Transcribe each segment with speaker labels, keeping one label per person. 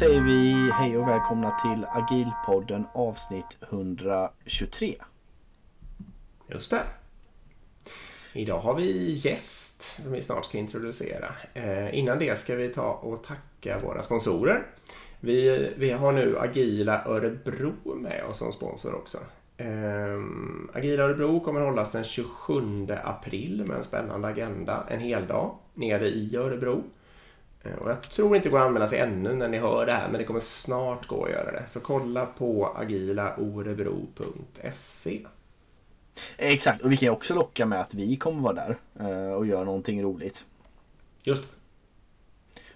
Speaker 1: Då säger vi hej och välkomna till Agilpodden avsnitt 123.
Speaker 2: Just det. Idag har vi gäst som vi snart ska introducera. Eh, innan det ska vi ta och tacka våra sponsorer. Vi, vi har nu Agila Örebro med oss som sponsor också. Eh, Agila Örebro kommer hållas den 27 april med en spännande agenda, en hel dag nere i Örebro. Eh, och jag tror inte det går att anmäla sig ännu när ni hör det här, men det kommer snart gå att göra det. Så kolla på agilaorebro.se.
Speaker 1: Exakt, och vi kan ju också locka med att vi kommer vara där eh, och göra någonting roligt.
Speaker 2: Just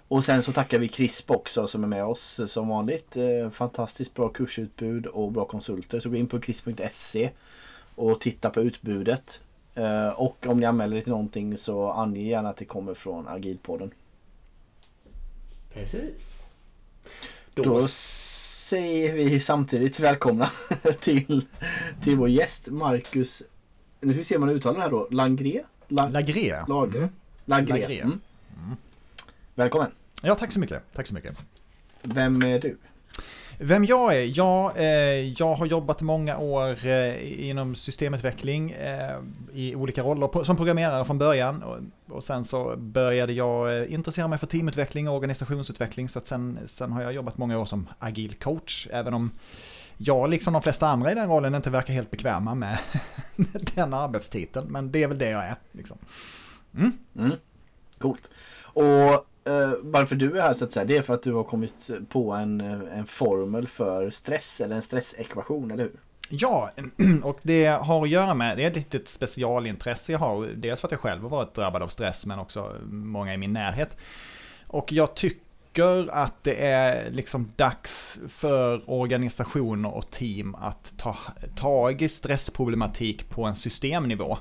Speaker 1: Och sen så tackar vi CRISP också som är med oss som vanligt. Eh, Fantastiskt bra kursutbud och bra konsulter. Så gå in på crisp.se och titta på utbudet. Eh, Och om ni anmäler er till någonting så ange gärna att det kommer från Agilpodden.
Speaker 2: Precis.
Speaker 1: Då säger vi samtidigt välkomna till, till vår gäst Marcus. Nu ska vi se hur man uttalar det här då. Langré? La,
Speaker 3: Lagré. Mm.
Speaker 1: Langré.
Speaker 3: Lagré.
Speaker 1: Mm. Välkommen.
Speaker 3: Ja, tack så mycket. Tack så mycket.
Speaker 1: Vem är du?
Speaker 3: Vem jag är? Ja, eh, jag har jobbat många år eh, inom systemutveckling eh, i olika roller på, som programmerare från början. Och, och sen så började jag eh, intressera mig för teamutveckling och organisationsutveckling. Så att sen, sen har jag jobbat många år som agil coach. Även om jag, liksom de flesta andra i den rollen, inte verkar helt bekväma med den arbetstiteln. Men det är väl det jag är. Liksom. Mm.
Speaker 1: Mm. Coolt. Och Uh, varför du är här så att säga, det är för att du har kommit på en, eh, en formel för stress eller en stressekvation, eller hur?
Speaker 3: Ja, och det har att göra med, det är ett litet specialintresse jag har. Dels för att jag själv har varit drabbad av stress, men också många i min närhet. Och jag tycker att det är liksom dags för organisationer och team att ta tag i stressproblematik på en systemnivå.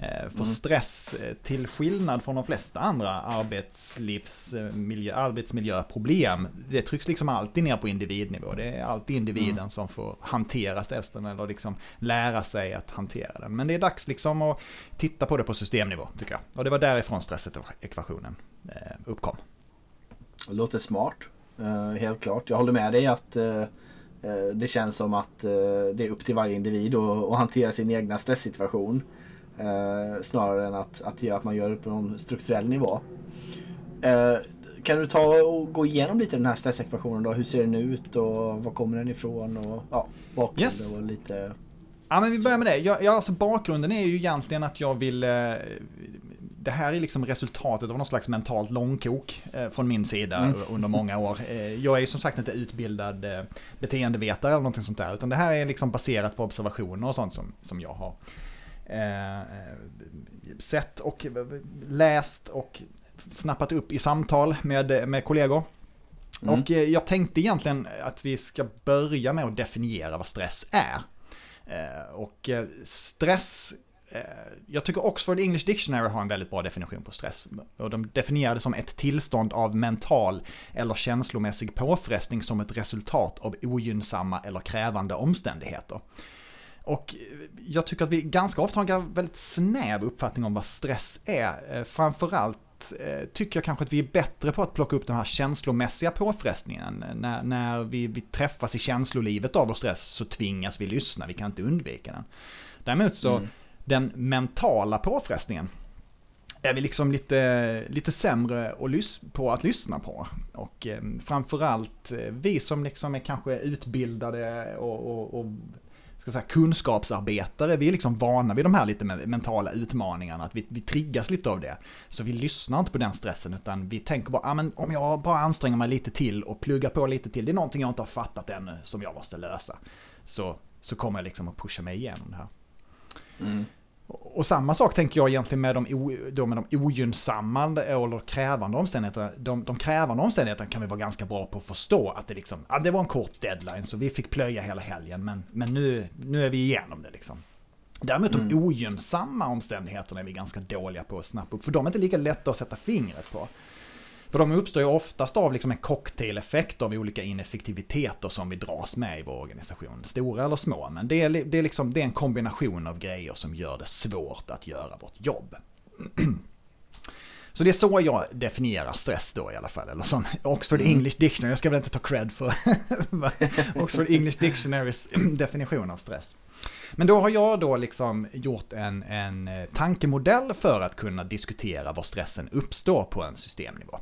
Speaker 3: Eh, För stress, eh, till skillnad från de flesta andra arbetslivsmiljö, arbetsmiljöproblem, det trycks liksom alltid ner på individnivå. Det är alltid individen som får hantera stressen eller liksom lära sig att hantera den. Men det är dags liksom att titta på det på systemnivå, tycker jag. Och det var därifrån stressekvationen eh, uppkom.
Speaker 1: Det låter smart. eh, helt klart. Jag håller med dig att eh, eh, det känns som att eh, det är upp till varje individ att, att hantera sin egna stresssituation. Eh, snarare än att, att, göra- att man gör det på någon strukturell nivå. Eh, kan du ta och gå igenom lite den här stressekvationen då? Hur ser den ut och var kommer den ifrån? Och, ja, bakgrund
Speaker 3: Yes.
Speaker 1: och lite...
Speaker 3: Ja, men vi börjar med det. Ja, ja, alltså bakgrunden är ju egentligen att jag vill... Eh, det här är liksom resultatet av någon slags mentalt långkok eh, från min sida
Speaker 1: Mm.
Speaker 3: under många år. Eh, jag är ju som sagt inte utbildad eh, beteendevetare eller någonting sånt där, utan det här är liksom baserat på observationer och sånt som, som jag har eh, eh, sett och läst och snappat upp i samtal med, med kollegor.
Speaker 1: Mm.
Speaker 3: Och eh, jag tänkte egentligen att vi ska börja med att definiera vad stress är. Eh, Och stress, jag tycker Oxford English Dictionary har en väldigt bra definition på stress. Och de definierar det som ett tillstånd av mental eller känslomässig påfrestning som ett resultat av ogynnsamma eller krävande omständigheter. Och jag tycker att vi ganska ofta har en väldigt snäv uppfattning om vad stress är. Eh, Framförallt eh, tycker jag kanske att vi är bättre på att plocka upp den här känslomässiga påfrestningen. När, när vi, vi träffas i känslolivet av vår stress så tvingas vi lyssna, vi kan inte undvika den. Däremot så,
Speaker 1: Mm.
Speaker 3: den mentala påfrestningen är vi liksom lite, lite sämre på att lyssna på. Och eh, framförallt eh, vi som liksom är kanske utbildade och, och, och ska säga, kunskapsarbetare, vi är liksom vana vid de här lite mentala utmaningarna, att vi, vi triggas lite av det. Så vi lyssnar inte på den stressen, utan vi tänker bara, ah, men om jag bara anstränger mig lite till och pluggar på lite till, det är någonting jag inte har fattat ännu som jag måste lösa. Så, så kommer jag liksom att pusha mig igenom det här.
Speaker 1: Mm.
Speaker 3: Och samma sak tänker jag egentligen med de, o, då med de ogynnsamma eller krävande omständigheterna. De, de krävande omständigheterna kan vi vara ganska bra på att förstå att det liksom, ja det var en kort deadline så vi fick plöja hela helgen men, men nu, nu är vi igenom det liksom. Däremot de
Speaker 1: Mm.
Speaker 3: ogynnsamma omständigheterna är vi ganska dåliga på att snappa upp, för de är inte lika lätta att sätta fingret på. För de uppstår ju oftast av liksom en cocktaileffekt av olika ineffektiviteter som vi dras med i vår organisation. Stora eller små, men det är, det är, liksom, det är en kombination av grejer som gör det svårt att göra vårt jobb. Så det är så jag definierar stress då i alla fall. Eller som Oxford
Speaker 1: Mm.
Speaker 3: English Dictionary, jag ska väl inte ta cred för Oxford English Dictionarys definition av stress. Men då har jag då liksom gjort en, en eh, tankemodell för att kunna diskutera var stressen uppstår på en systemnivå.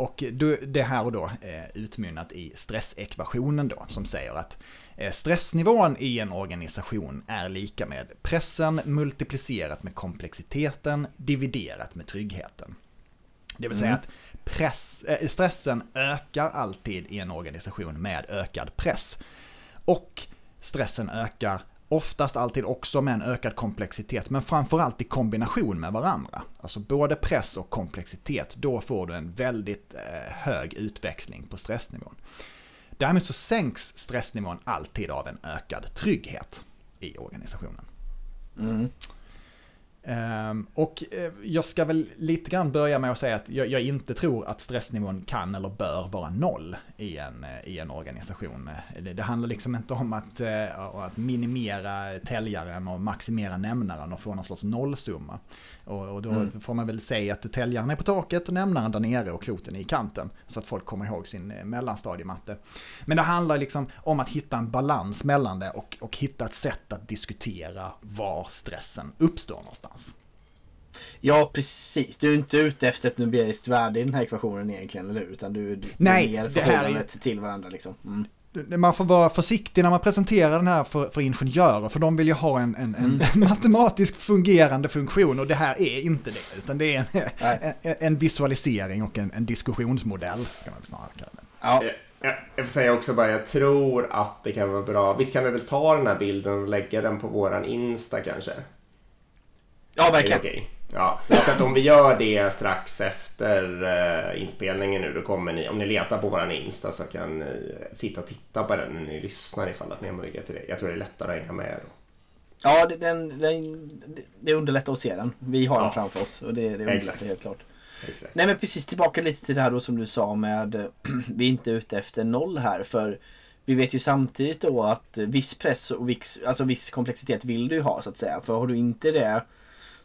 Speaker 3: Och det här och då eh, utmynnat i stressekvationen då, som säger att eh, stressnivån i en organisation är lika med pressen multiplicerat med komplexiteten dividerat med tryggheten. Det vill säga
Speaker 1: Mm.
Speaker 3: att press, eh, stressen ökar alltid i en organisation med ökad press. Och stressen ökar oftast alltid också med en ökad komplexitet, men framförallt i kombination med varandra. Alltså både press och komplexitet, då får du en väldigt eh, hög utväxling på stressnivån. Däremot så sänks stressnivån alltid av en ökad trygghet i organisationen.
Speaker 1: Mm.
Speaker 3: Ehm, och eh, jag ska väl lite grann börja med att säga att jag, jag inte tror att stressnivån kan eller bör vara noll i en, eh, i en organisation. Eh, Det, det handlar liksom inte om att, att minimera täljaren och maximera nämnaren och få någon sorts nollsumma. Och, och då
Speaker 1: Mm.
Speaker 3: får man väl säga att täljaren är på taket och nämnaren där nere och kvoten är i kanten. Så att folk kommer ihåg sin mellanstadiematte. Men det handlar liksom om att hitta en balans mellan det och, och hitta ett sätt att diskutera var stressen uppstår någonstans.
Speaker 1: Ja, precis. Du är inte ute efter ett numeriskt värde i den här ekvationen egentligen, eller hur? Utan du, du
Speaker 3: Nej,
Speaker 1: ger
Speaker 3: det här är-
Speaker 1: förhållandet till varandra liksom. Mm.
Speaker 3: Man får vara försiktig när man presenterar den här för, för ingenjörer, för de vill ju ha en, en, en matematiskt fungerande funktion och det här är inte det, utan det är en, en, en visualisering och en, en diskussionsmodell, kan man snarare kalla det.
Speaker 1: Ja,
Speaker 2: Eh, Jag, jag får säga också bara, jag tror att det kan vara bra. Visst kan vi väl ta den här bilden och lägga den på våran Insta kanske?
Speaker 1: ja verkligen.
Speaker 2: okej? Ja, så att om vi gör det strax efter uh, inspelningen nu, då kommer ni, om ni letar på våran Insta så kan ni sitta och titta på den när ni lyssnar ifall att ni har möjlighet till det. Jag tror det är lättare att hänga med då.
Speaker 1: Ja, det, den, den, det underlättar att se den. Vi har
Speaker 2: Ja.
Speaker 1: den framför oss och det, det underlättar
Speaker 2: Exakt.
Speaker 1: helt klart.
Speaker 2: Exakt.
Speaker 1: Nej men precis tillbaka lite till det här då som du sa med eh, vi är inte ute efter noll här för vi vet ju samtidigt då att eh, viss press och viss, alltså viss komplexitet vill du ha så att säga. För har du inte det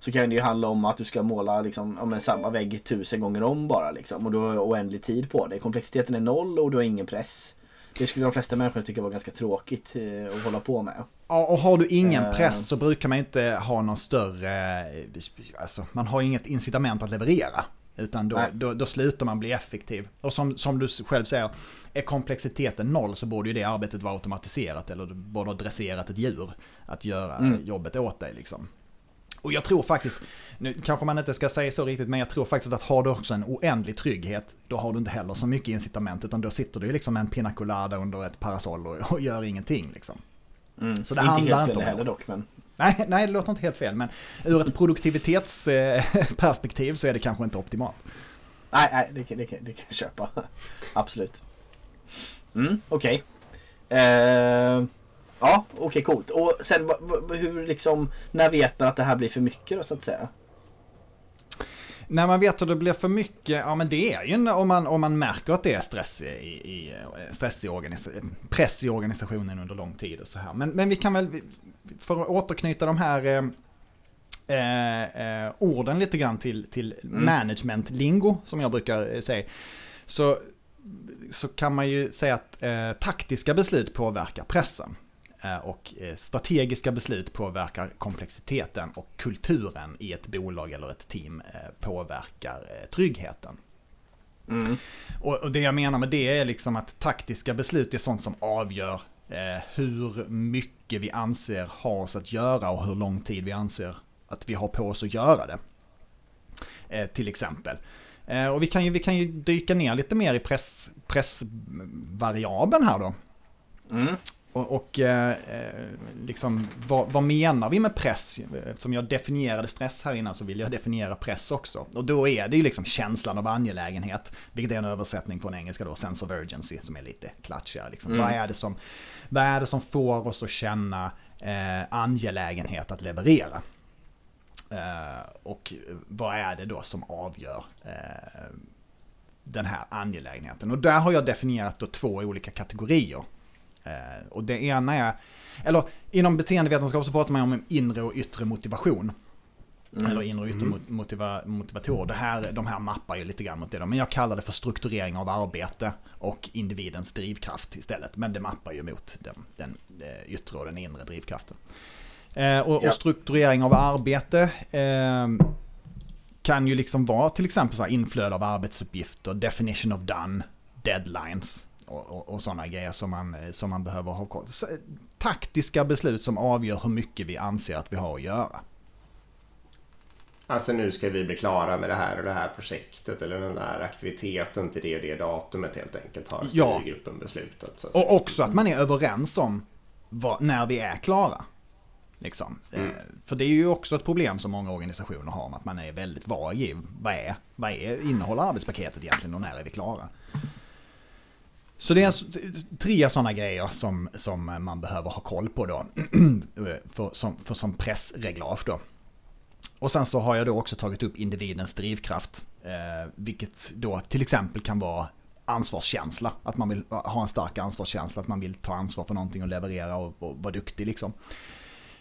Speaker 1: så kan det ju handla om att du ska måla liksom, ja, men samma vägg tusen gånger om bara liksom. Och du har oändlig tid på det. Komplexiteten är noll och du har ingen press. Det skulle de flesta människor tycka var ganska tråkigt eh, att hålla på med.
Speaker 3: Ja, och har du ingen
Speaker 1: Eh.
Speaker 3: press så brukar man inte ha någon större, eh, alltså man har inget incitament att leverera. Utan då, då, då slutar man bli effektiv. Och som, som du själv säger, är komplexiteten noll så borde ju det arbetet vara automatiserat. Eller du borde ha dresserat ett djur att göra
Speaker 1: Mm.
Speaker 3: jobbet åt dig. Liksom. Och jag tror faktiskt, nu kanske man inte ska säga så riktigt, men jag tror faktiskt att har du också en oändlig trygghet, då har du inte heller så mycket incitament, utan då sitter du liksom med en pina colada under ett parasoll och, och gör ingenting. Liksom.
Speaker 1: Mm.
Speaker 3: Så det
Speaker 1: inte
Speaker 3: handlar
Speaker 1: helt
Speaker 3: inte om
Speaker 1: heller
Speaker 3: det.
Speaker 1: dock men
Speaker 3: Nej, nej, det låter inte helt fel, men ur ett produktivitetsperspektiv så är det kanske inte optimalt.
Speaker 1: Nej, nej det, kan- det, kan- det kan jag köpa. Absolut. Mm, okej. Eh, ja, okej coolt. Och sen hur liksom, när vet man att det här blir för mycket då så att säga?
Speaker 3: När man vet att det blir för mycket, ja men det är ju om man, om man märker att det är stress i, i, stress i press i organisationen under lång tid och så här. Men, men vi kan väl, för att återknyta de här eh, eh, eh, orden lite grann till, till
Speaker 1: Mm.
Speaker 3: management-lingo som jag brukar eh, säga. Så, så kan man ju säga att eh, taktiska beslut påverkar pressen. Eh, Och eh, strategiska beslut påverkar komplexiteten och kulturen i ett bolag eller ett team eh, påverkar tryggheten.
Speaker 1: Mm.
Speaker 3: Och det jag menar med det är liksom att taktiska beslut är sånt som avgör hur mycket vi anser ha oss att göra och hur lång tid vi anser att vi har på oss att göra det. Till exempel. Och vi kan, ju, vi kan ju dyka ner lite mer i press, pressvariabeln här då.
Speaker 1: Mm.
Speaker 3: Och, och eh, eh, liksom, vad, vad menar vi med press? Eftersom jag definierade stress här innan så vill jag definiera press också. Och då är det ju liksom känslan av angelägenhet, vilket är en översättning på en engelska då, sense of urgency, som är lite klatschigare. Liksom.
Speaker 1: Mm.
Speaker 3: Vad, är det som, vad är det som får oss att känna eh, angelägenhet att leverera? Eh, och vad är det då som avgör eh, den här angelägenheten? Och där har jag definierat då två olika kategorier. Eh, och det ena är, eller inom beteendevetenskap så pratar man om inre och yttre motivation. Mm. Eller inre och yttre mm. motiva motivatorer. Det här, de här mappar ju lite grann mot det. Då. Men jag kallar det för strukturering av arbete och individens drivkraft istället. Men det mappar ju mot den, den eh, yttre och den inre drivkraften. Eh, och, ja. och, strukturering av arbete eh, kan ju liksom vara till exempel så här inflöde av arbetsuppgifter, definition of done, deadlines och, och, och sådana grejer som man, som man behöver ha koll Taktiska beslut som avgör hur mycket vi anser att vi har att göra.
Speaker 2: Alltså nu ska vi bli klara med det här och det här projektet eller den där aktiviteten till det och det datumet helt enkelt har styrgruppen ja. beslutat.
Speaker 3: Och också att man är överens om vad, när vi är klara. Liksom. Mm. Eh, för det är ju också ett problem som många organisationer har, att man är väldigt vag i vad är, vad är innehåller arbetspaketet egentligen och när är vi klara? Så det är tre sådana grejer som, som man behöver ha koll på då, för, som, för, som pressreglage då. Och sen så har jag då också tagit upp individens drivkraft, eh, vilket då till exempel kan vara ansvarskänsla. Att man vill ha en stark ansvarskänsla, att man vill ta ansvar för någonting och leverera och, och vara duktig liksom.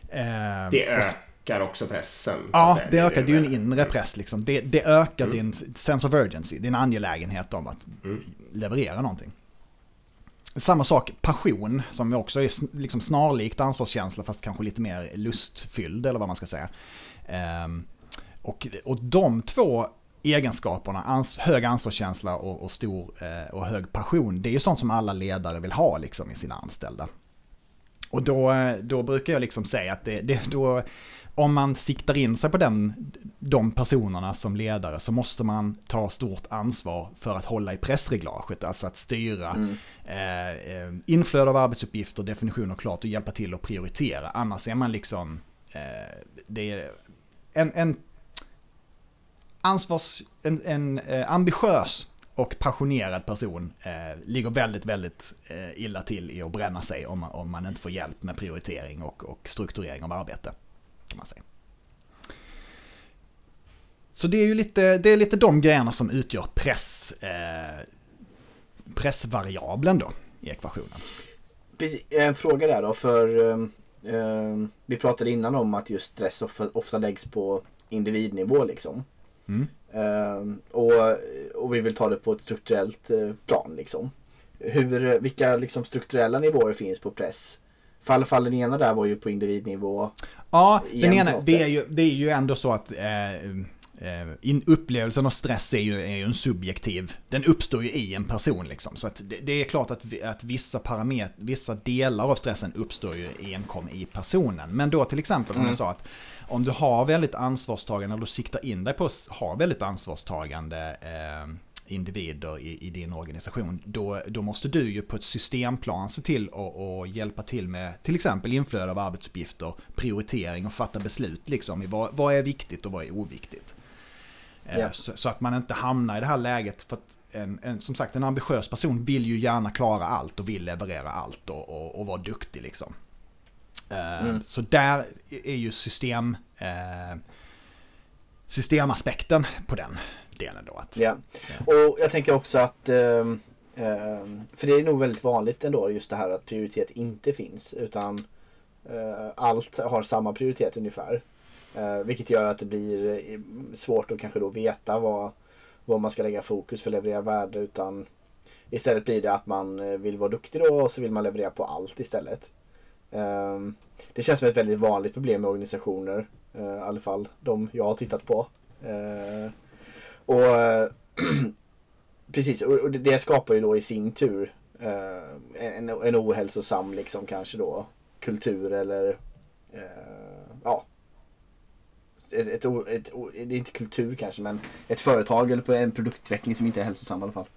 Speaker 2: Eh, det ökar också pressen.
Speaker 3: Ja, det ökar. Det är ju en inre press liksom. Det, det ökar mm. din sense of urgency, din angelägenhet om att mm. leverera någonting. Samma sak, passion, som också är liksom snarlikt ansvarskänsla fast kanske lite mer lustfylld eller vad man ska säga. Ehm, och, och de två egenskaperna, ans hög ansvarskänsla och, och stor eh, och hög passion, det är ju sånt som alla ledare vill ha liksom i sina anställda. Och då, då brukar jag liksom säga att det, det då, om man siktar in sig på den, de personerna som ledare så måste man ta stort ansvar för att hålla i pressreglaget, alltså att styra mm. eh, eh inflöde av arbetsuppgifter, definitioner klart och hjälpa till att prioritera. Annars är man liksom, eh, det är en, en ansvars, en, en eh, ambitiös och passionerad person eh, ligger väldigt, väldigt eh, illa till i att bränna sig om man, om man inte får hjälp med prioritering och, och strukturering av arbete. Kan man säga. Så det är ju lite, det är lite de grejerna som utgör press, eh, pressvariabeln då i ekvationen.
Speaker 1: En fråga där då, för eh, eh, vi pratade innan om att just stress ofta, ofta läggs på individnivå liksom. Mm. Uh, och, och vi vill ta det på ett strukturellt uh, plan. Liksom. Hur, vilka liksom, strukturella nivåer finns på press? För i alla fall den ena där var ju på individnivå.
Speaker 3: Ja, den ena, det är, ju, det är ju ändå så att eh, eh, in, upplevelsen av stress är ju, är ju en subjektiv, den uppstår ju i en person liksom. Så det, det är klart att, att vissa parametrar, vissa delar av stressen uppstår ju enkom i personen. Men då till exempel som mm. jag sa att om du har väldigt ansvarstagande, eller du siktar in dig på att ha väldigt ansvarstagande eh, individer i, i, din organisation, då, då måste du ju på ett systemplan se till att hjälpa till med till exempel inflöde av arbetsuppgifter, prioritering och fatta beslut liksom i vad, vad är viktigt och vad är oviktigt. Yeah. Så, så, att man inte hamnar i det här läget, för att en, en, som sagt en ambitiös person vill ju gärna klara allt och vill leverera allt och, och, och vara duktig liksom. Eh, mm. Så där är ju system, eh, systemaspekten på den delen då. Att,
Speaker 1: ja. och jag tänker också att ehm, ehm, för det är nog väldigt vanligt ändå just det här att prioritet inte finns utan eh, allt har samma prioritet ungefär. vilket gör att det blir svårt att kanske då veta vad, vad man ska lägga fokus för att leverera värde utan istället blir det att man vill vara duktig då och så vill man leverera på allt istället. Ehm, det känns som ett väldigt vanligt problem med organisationer. Eh, I alla fall de jag har tittat på. Ehm, och Precis, och det skapar ju då i sin tur eh, en, en ohälsosam liksom kanske då kultur eller eh, ja ett, ett, ett, det är inte kultur kanske men ett företag eller en produktutveckling som inte är hälsosam i alla fall.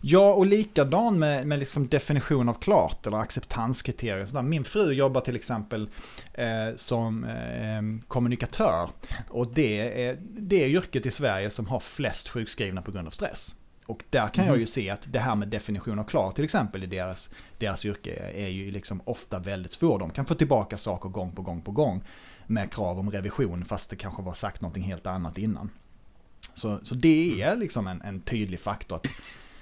Speaker 3: Ja, och likadan med, med liksom definition av klart eller acceptanskriterier. Min fru jobbar till exempel eh, som eh, kommunikatör. Och det är det yrket i Sverige som har flest sjukskrivna på grund av stress. Och där kan mm. jag ju se att det här med definition av klart till exempel i deras, deras yrke är ju liksom ofta väldigt svårt. De kan få tillbaka saker gång på gång på gång med krav om revision fast det kanske var sagt någonting helt annat innan. Så, så det är liksom en, en tydlig faktor. att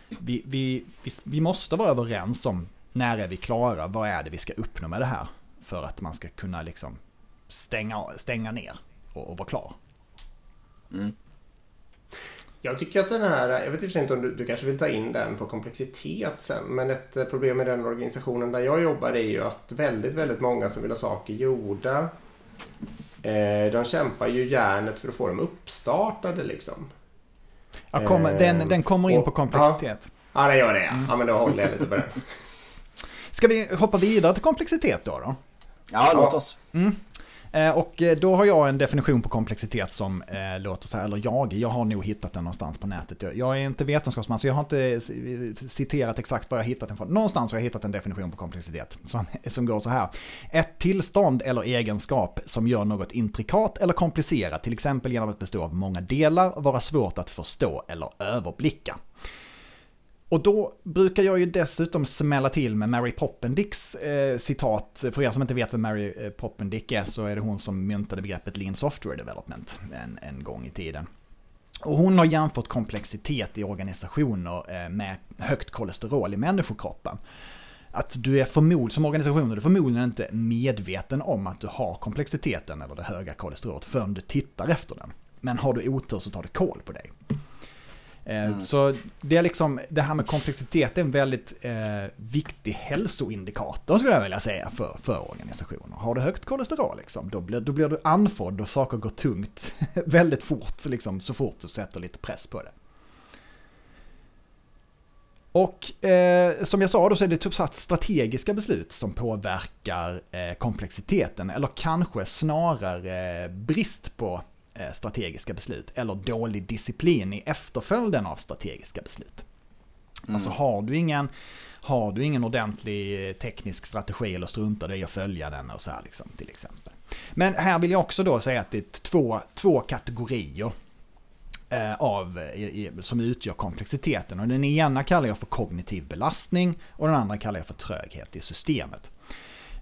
Speaker 3: vi, vi, vi, vi måste vara överens om när är vi klara, vad är det vi ska uppnå med det här? För att man ska kunna liksom stänga, stänga ner och, och vara klar.
Speaker 1: Mm.
Speaker 2: Jag tycker att den här, jag vet inte om du, du kanske vill ta in den på komplexitet sen, men ett eh, problem med den organisationen där jag jobbar är ju att väldigt, väldigt många som vill ha saker gjorda, eh, de kämpar ju järnet för att få dem uppstartade liksom.
Speaker 3: Ja, kommer, den,
Speaker 2: Eh,
Speaker 3: den kommer in
Speaker 2: och-
Speaker 3: på komplexitet.
Speaker 2: Ja, det gör det ja. Ja, men då håller jag lite på den.
Speaker 3: Ska vi hoppa vidare till komplexitet då? då?
Speaker 1: Ja, låt
Speaker 2: Ja.
Speaker 1: oss.
Speaker 3: Eh, Eh, och eh, då har jag en definition på komplexitet som eh, låter så här, eller jag, jag har nog hittat den någonstans på nätet. Jag, jag är inte vetenskapsman så jag har inte eh, citerat exakt var jag hittat den från. Någonstans har jag hittat en definition på komplexitet som, som går så här. Ett tillstånd eller egenskap som gör något intrikat eller komplicerat, till exempel genom att bestå av många delar, vara svårt att förstå eller överblicka. Och då brukar jag ju dessutom smälla till med Mary Poppendicks eh, citat. För er som inte vet vem Mary eh, Poppendick är så är det hon som myntade begreppet Lean Software Development en, en gång i tiden. Och hon har jämfört komplexitet i organisationer eh, med högt kolesterol i människokroppen. Att du är förmod, som organisation är du förmodligen inte medveten om att du har komplexiteten eller det höga kolesterolet förrän du tittar efter den. Men har du otur så tar det koll på dig. Eh, Så det är liksom, det här med komplexitet är en väldigt eh, viktig hälsoindikator skulle jag vilja säga för, för organisationer. Har du högt kolesterol liksom, då blir, då blir du andfådd och saker går tungt väldigt fort, liksom, så fort du sätter lite press på det. Och eh, som jag sa då så är det typ så strategiska beslut som påverkar eh, komplexiteten, eller kanske snarare brist på strategiska beslut, eller dålig disciplin i efterföljden av strategiska beslut. Alltså har du ingen, har du ingen ordentlig eh, teknisk strategi eller struntar dig i att följa den och så här liksom, till exempel. Men här vill jag också då säga att det är två, två kategorier eh, av, som utgör komplexiteten. Och den ena kallar jag för kognitiv belastning och den andra kallar jag för tröghet i systemet.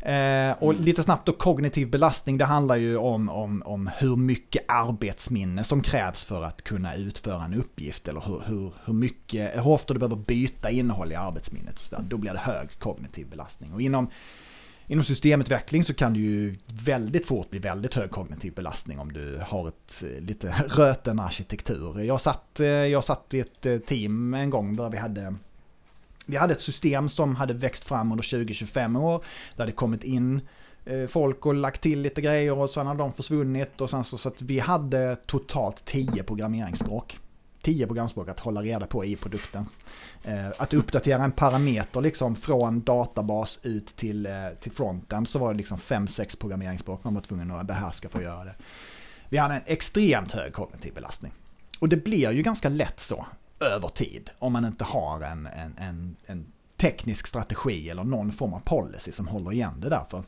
Speaker 3: Eh, och lite snabbt då, kognitiv belastning, det handlar ju om, om, om hur mycket arbetsminne som krävs för att kunna utföra en uppgift. Eller hur, hur, hur, mycket, hur ofta du behöver byta innehåll i arbetsminnet. Och så där. Då blir det hög kognitiv belastning. Och inom, inom systemutveckling så kan det ju väldigt fort bli väldigt hög kognitiv belastning om du har ett eh, lite röten arkitektur. Jag satt, eh, jag satt i ett eh, team en gång där vi hade vi hade ett system som hade växt fram under 20-25 år. Det hade kommit in eh, folk och lagt till lite grejer och sen hade de försvunnit. Och sen så, så att vi hade totalt 10 programmeringsspråk. 10 programspråk att hålla reda på i produkten. Eh, att uppdatera en parameter liksom från databas ut till, eh, till fronten så var det liksom 5-6 programmeringsspråk man var tvungen att behärska för att göra det. Vi hade en extremt hög kognitiv belastning. Och det blir ju ganska lätt så över tid om man inte har en, en, en, en teknisk strategi eller någon form av policy som håller igen det där. För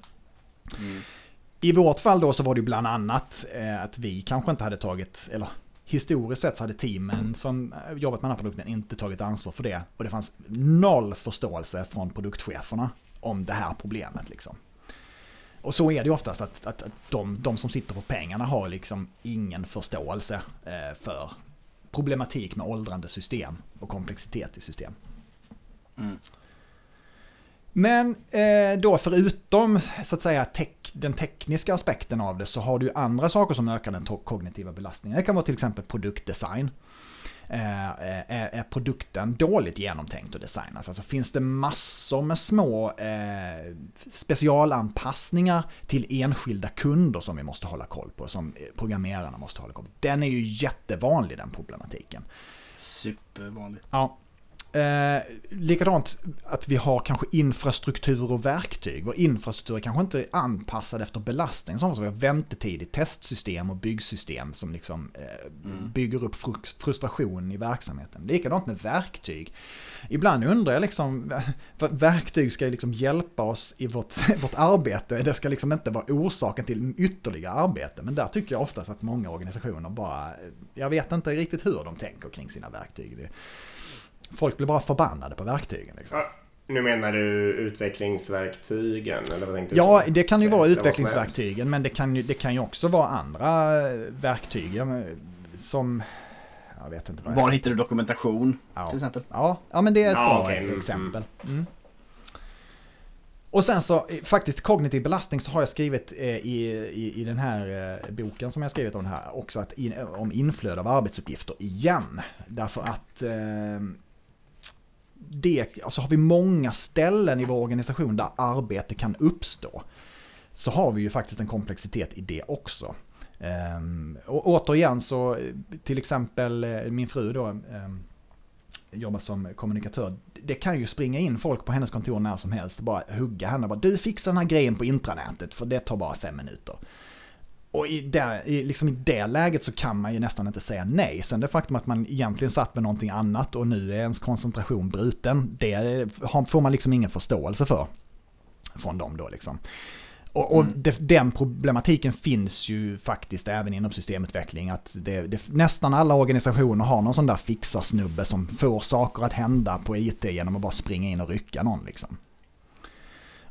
Speaker 3: I vårt fall då så var det ju bland annat eh, att vi kanske inte hade tagit, eller historiskt sett så hade teamen som eh, jobbat med den här produkten inte tagit ansvar för det. Och det fanns noll förståelse från produktcheferna om det här problemet liksom. Och så är det ju oftast att, att, att de, de som sitter på pengarna har liksom ingen förståelse eh, för problematik med åldrande system och komplexitet i system.
Speaker 1: Mm.
Speaker 3: Men eh, då förutom så att säga tech, den tekniska aspekten av det så har du andra saker som ökar den kognitiva belastningen. Det kan vara till exempel produktdesign. Eh, är, är produkten dåligt genomtänkt och designad? Alltså finns det massor med små eh, specialanpassningar till enskilda kunder som vi måste hålla koll på, som programmerarna måste hålla koll på. Den är ju jättevanlig den problematiken.
Speaker 1: Supervanligt.
Speaker 3: Ja. Eh, likadant att vi har kanske infrastruktur och verktyg. Och infrastruktur är kanske inte anpassad efter belastning. Som vi har väntetid i testsystem och byggsystem som liksom eh, bygger upp frus- frustration i verksamheten. Likadant med verktyg. Ibland undrar jag liksom, verktyg ska ju liksom hjälpa oss i vårt, vårt arbete. Det ska liksom inte vara orsaken till ytterligare arbete. Men där tycker jag oftast att många organisationer bara, jag vet inte riktigt hur de tänker kring sina verktyg. Det, Folk blir bara förbannade på verktygen. Liksom.
Speaker 2: Ja, nu menar du utvecklingsverktygen? Eller vad tänkte du
Speaker 3: Ja,
Speaker 2: på?
Speaker 3: det kan ju vara utvecklingsverktygen, men det kan ju, det kan ju också vara andra eh, verktyg. Som, jag vet inte vad jag
Speaker 1: Var hittar du dokumentation
Speaker 3: Ja.
Speaker 1: till exempel?
Speaker 3: Ja, ja men det är ett
Speaker 2: Ja,
Speaker 3: bra
Speaker 2: okej, mm,
Speaker 3: exempel. Mm. Och sen så eh, faktiskt kognitiv belastning så har jag skrivit eh, i, i, i den här eh, boken som jag skrivit om det här också att in, om inflöde av arbetsuppgifter igen. Därför att eh, det, alltså har vi många ställen i vår organisation där arbete kan uppstå så har vi ju faktiskt en komplexitet i det också. Ehm, och återigen så till exempel eh, min fru då ehm, jobbar som kommunikatör. Det kan ju springa in folk på hennes kontor när som helst och bara hugga henne. Bara, du fixar den här grejen på intranätet för det tar bara fem minuter. Och i det, liksom i det läget så kan man ju nästan inte säga nej. Sen det faktum att man egentligen satt med någonting annat och nu är ens koncentration bruten, det får man liksom ingen förståelse för. Från dem då liksom. Och, och mm. det, den problematiken finns ju faktiskt även inom systemutveckling. Att det, det, nästan alla organisationer har någon sån där fixarsnubbe som får saker att hända på IT genom att bara springa in och rycka någon. Liksom.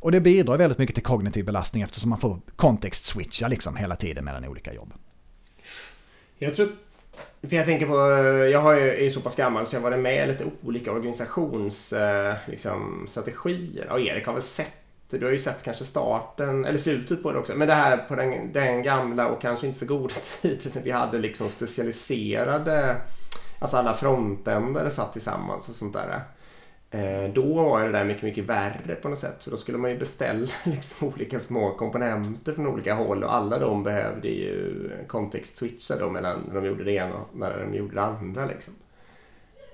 Speaker 3: Och det bidrar väldigt mycket till kognitiv belastning eftersom man får kontext-switcha liksom hela tiden mellan olika jobb.
Speaker 2: Jag tror för jag tänker på, jag har ju, är ju så pass gammal så jag har varit med i lite olika organisationsstrategier. Eh, liksom, och Erik har väl sett du har ju sett kanske starten, eller slutet på det också, men det här på den, den gamla och kanske inte så goda tiden när vi hade liksom specialiserade, alltså alla frontändare satt tillsammans och sånt där. Eh, då var det där mycket, mycket värre på något sätt. För då skulle man ju beställa liksom olika små komponenter från olika håll och alla de behövde ju kontext-switcha då mellan när de gjorde det ena och när de gjorde det andra. Liksom.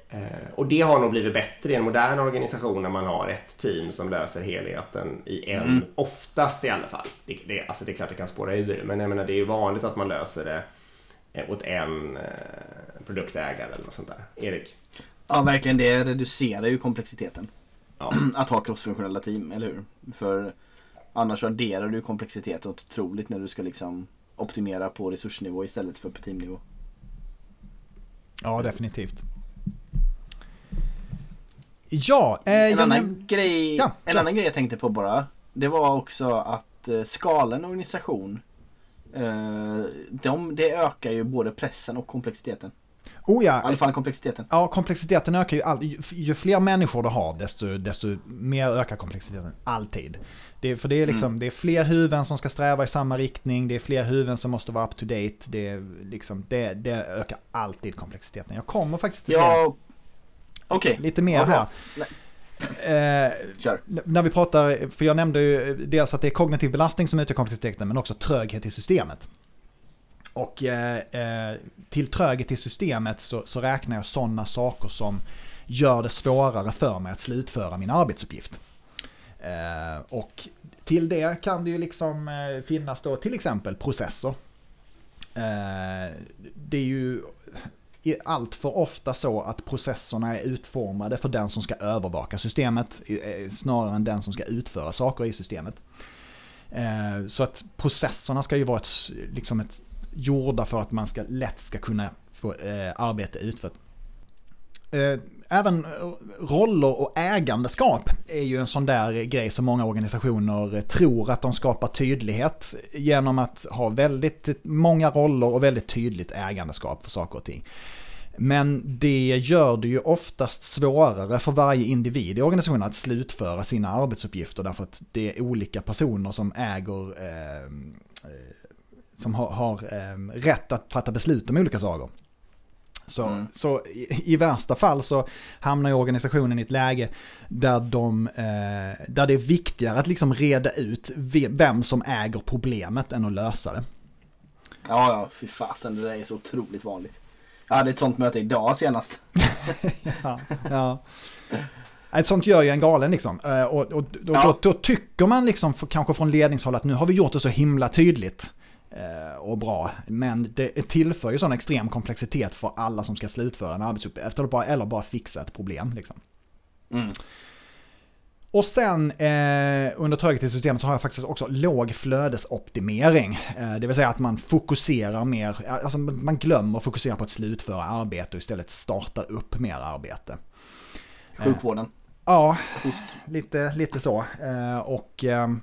Speaker 2: Eh, och det har nog blivit bättre i en modern organisation när man har ett team som löser helheten i en, mm. oftast i alla fall. Det, det, alltså det är klart det kan spåra ur, men jag menar, det är ju vanligt att man löser det eh, åt en produktägare eller något sånt där. Erik?
Speaker 1: Ja, verkligen. Det reducerar ju komplexiteten. Ja. Att ha crossfunktionella team, eller hur? För annars adderar du komplexiteten otroligt när du ska liksom optimera på resursnivå istället för på teamnivå.
Speaker 3: Ja, definitivt. Ja,
Speaker 1: eh, en, annan grej, ja, en annan grej jag tänkte på bara. Det var också att eh, skala en organisation. Eh, de, det ökar ju både pressen och komplexiteten.
Speaker 3: Oh ja.
Speaker 1: I alla fall komplexiteten.
Speaker 3: Ja, komplexiteten ökar ju alltid. Ju fler människor du har, desto, desto mer ökar komplexiteten. Alltid. Det, för det är, liksom, mm. det är fler huvuden som ska sträva i samma riktning, det är fler huvuden som måste vara up to date. Det, liksom, det, det ökar alltid komplexiteten. Jag kommer faktiskt
Speaker 1: till ja, Okej.
Speaker 3: Okay. Lite mer här. Eh, när vi pratar, för jag nämnde ju dels att det är kognitiv belastning som utgör komplexiteten men också tröghet i systemet. Och eh, eh, till tröghet i systemet så, så räknar jag sådana saker som gör det svårare för mig att slutföra min arbetsuppgift. Eh, och till det kan det ju liksom eh, finnas då till exempel processer. Eh, det är ju allt för ofta så att processerna är utformade för den som ska övervaka systemet eh, snarare än den som ska utföra saker i systemet. Eh, så att processerna ska ju vara ett, liksom ett, gjorda för att man ska, lätt ska kunna få eh, arbete utfört. Eh, även eh, roller och ägandeskap är ju en sån där grej som många organisationer tror att de skapar tydlighet genom att ha väldigt många roller och väldigt tydligt ägandeskap för saker och ting. Men det gör det ju oftast svårare för varje individ i organisationen att slutföra sina arbetsuppgifter därför att det är olika personer som äger eh, eh som har, har eh, rätt att fatta beslut om olika saker. Så, mm. så i, i, värsta fall så hamnar ju organisationen i ett läge där, de, eh, där det är viktigare att liksom reda ut vem som äger problemet än att lösa det.
Speaker 1: Ja, ja, fy fasen, det där är så otroligt vanligt. Jag hade ett sånt möte idag senast.
Speaker 3: ja, ja. Ett sånt gör ju en galen liksom. Eh, och, och, och ja. då, då, tycker man liksom för, kanske från ledningshåll att nu har vi gjort det så himla tydligt. Eh, och bra. Men det tillför ju sån extrem komplexitet för alla som ska slutföra en arbetsuppgift. Eller bara fixa ett problem. Liksom. Mm. Och sen eh, under systemet så har jag faktiskt också låg flödesoptimering. Eh, det vill säga att man fokuserar mer, alltså man glömmer att fokusera på att slutföra arbete och istället startar upp mer arbete.
Speaker 1: Sjukvården. Eh,
Speaker 3: ja, lite, lite så. Eh, och ehm,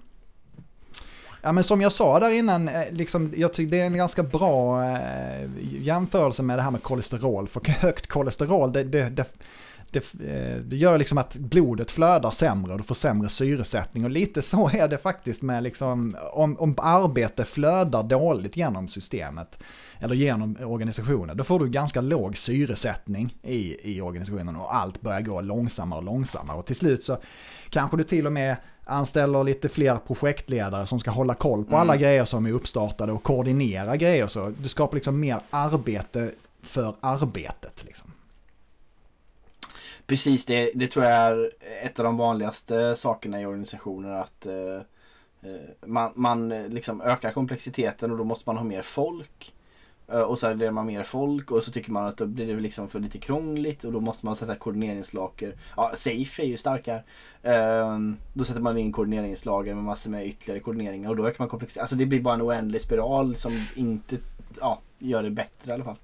Speaker 3: Ja men som jag sa där innan, eh, liksom, jag tycker det är en ganska bra eh, jämförelse med det här med kolesterol. För högt kolesterol, det, det, det, det, eh, det gör liksom att blodet flödar sämre och du får sämre syresättning. Och lite så är det faktiskt med liksom, om, om arbete flödar dåligt genom systemet eller genom organisationen, då får du ganska låg syresättning i, i organisationen och allt börjar gå långsammare och långsammare. Och till slut så kanske du till och med anställer lite fler projektledare som ska hålla koll på mm. alla grejer som är uppstartade och koordinera grejer. Så du skapar liksom mer arbete för arbetet. Liksom.
Speaker 1: Precis, det, det tror jag är ett av de vanligaste sakerna i organisationer. att eh, eh man, man liksom ökar komplexiteten och då måste man ha mer folk. Eh, och så adderar man mer folk och så tycker man att då blir det liksom för lite krångligt och då måste man sätta koordineringslager. Ja, Safe är ju starkare. Ehm, då sätter man in koordineringslager med massor med ytterligare koordineringar och då ökar man komplexiteten. Alltså det blir bara en oändlig spiral som inte ja, gör det bättre i alla fall.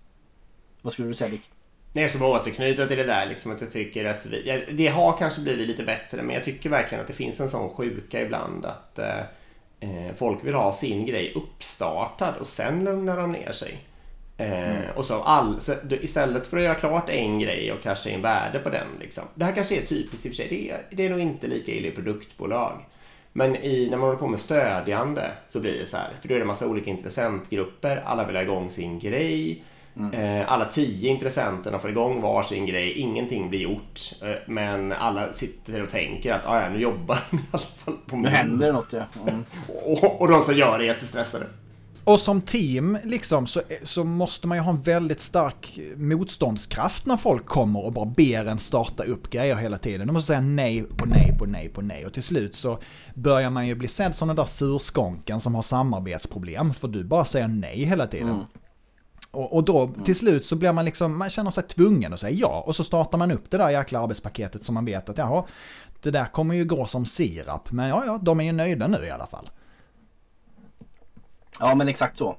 Speaker 1: Vad skulle du säga Dick?
Speaker 2: Nej, jag ska bara återknyta till det där liksom att jag tycker att vi, det har kanske blivit lite bättre men jag tycker verkligen att det finns en sån sjuka ibland att eh, eh folk vill ha sin grej uppstartad och sen lugnar de ner sig. Eh, mm. och så, all, så istället för att göra klart en grej och casha in värde på den. Liksom. Det här kanske är typiskt i och för sig. Det är, det är nog inte lika illa i produktbolag. Men i, när man håller på med stödjande så blir det så här. För då är det en massa olika intressentgrupper. Alla vill ha igång sin grej. Mm. Eh, alla tio intressenterna får igång var sin grej. Ingenting blir gjort. Eh, men alla sitter och tänker att ah, ja, nu jobbar ni i alla fall
Speaker 1: på Nu händer något ja. Mm.
Speaker 2: och, och de som gör det är jättestressade.
Speaker 3: Och som team liksom så, så måste man ju ha en väldigt stark motståndskraft när folk kommer och bara ber en starta upp grejer hela tiden. De måste säga nej på nej på nej på nej och till slut så börjar man ju bli sedd som den där surskånken som har samarbetsproblem för du bara säger nej hela tiden. Mm. Och, och, då till slut så blir man liksom, man känner sig tvungen att säga ja. Och så startar man upp det där jäkla arbetspaketet som man vet att jaha, det där kommer ju gå som sirap. Men ja, ja, de är ju nöjda nu i alla fall.
Speaker 1: Ja men exakt så.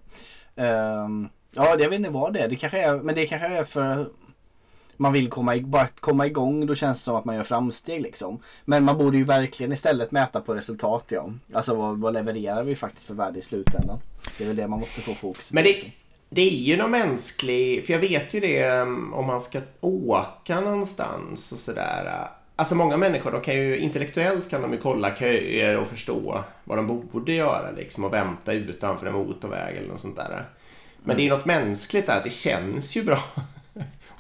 Speaker 1: Um, ja jag vet inte vad det är. Det kanske är, men det kanske är för man vill komma, bara komma igång. Då känns det som att man gör framsteg liksom. Men man borde ju verkligen istället mäta på resultat ja. Alltså vad, vad levererar vi faktiskt för värde i slutändan. Det är väl det man måste få fokus
Speaker 2: på. Men det, det är ju någon mänsklig, för jag vet ju det um, om man ska åka någonstans och sådär. Alltså många människor, de kan ju intellektuellt kan de ju kolla köer och förstå vad de borde göra liksom och vänta utanför en motorväg eller något sånt där. Men mm. det är något mänskligt där att det känns ju bra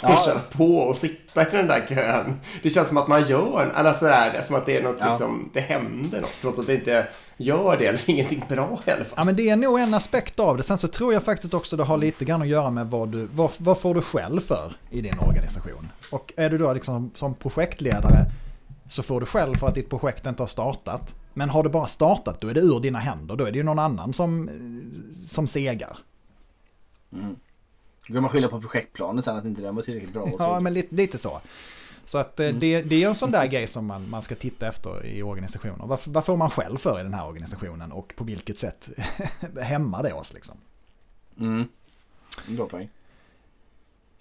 Speaker 2: att köra på och sitta i den där kön. Det känns som att man gör, eller sådär, som att det är något ja. liksom, det händer något trots att det inte gör det eller ingenting bra i alla fall.
Speaker 3: Ja men det är nog en aspekt av det. Sen så tror jag faktiskt också det har lite grann att göra med vad du, vad, vad får du själv för i din organisation. Och är du då liksom som projektledare så får du själv för att ditt projekt inte har startat. Men har det bara startat då är det ur dina händer. Då är det ju någon annan som, som segar.
Speaker 1: Mm. Då kan man skylla på projektplanen sen att inte den var tillräckligt bra.
Speaker 3: ja, men lite, lite så. Så att eh, mm. det, det är en sån där grej som man, man ska titta efter i organisationer. Vad, vad får man själv för i den här organisationen och på vilket sätt hämmar det oss liksom?
Speaker 1: Mm. Bra poäng.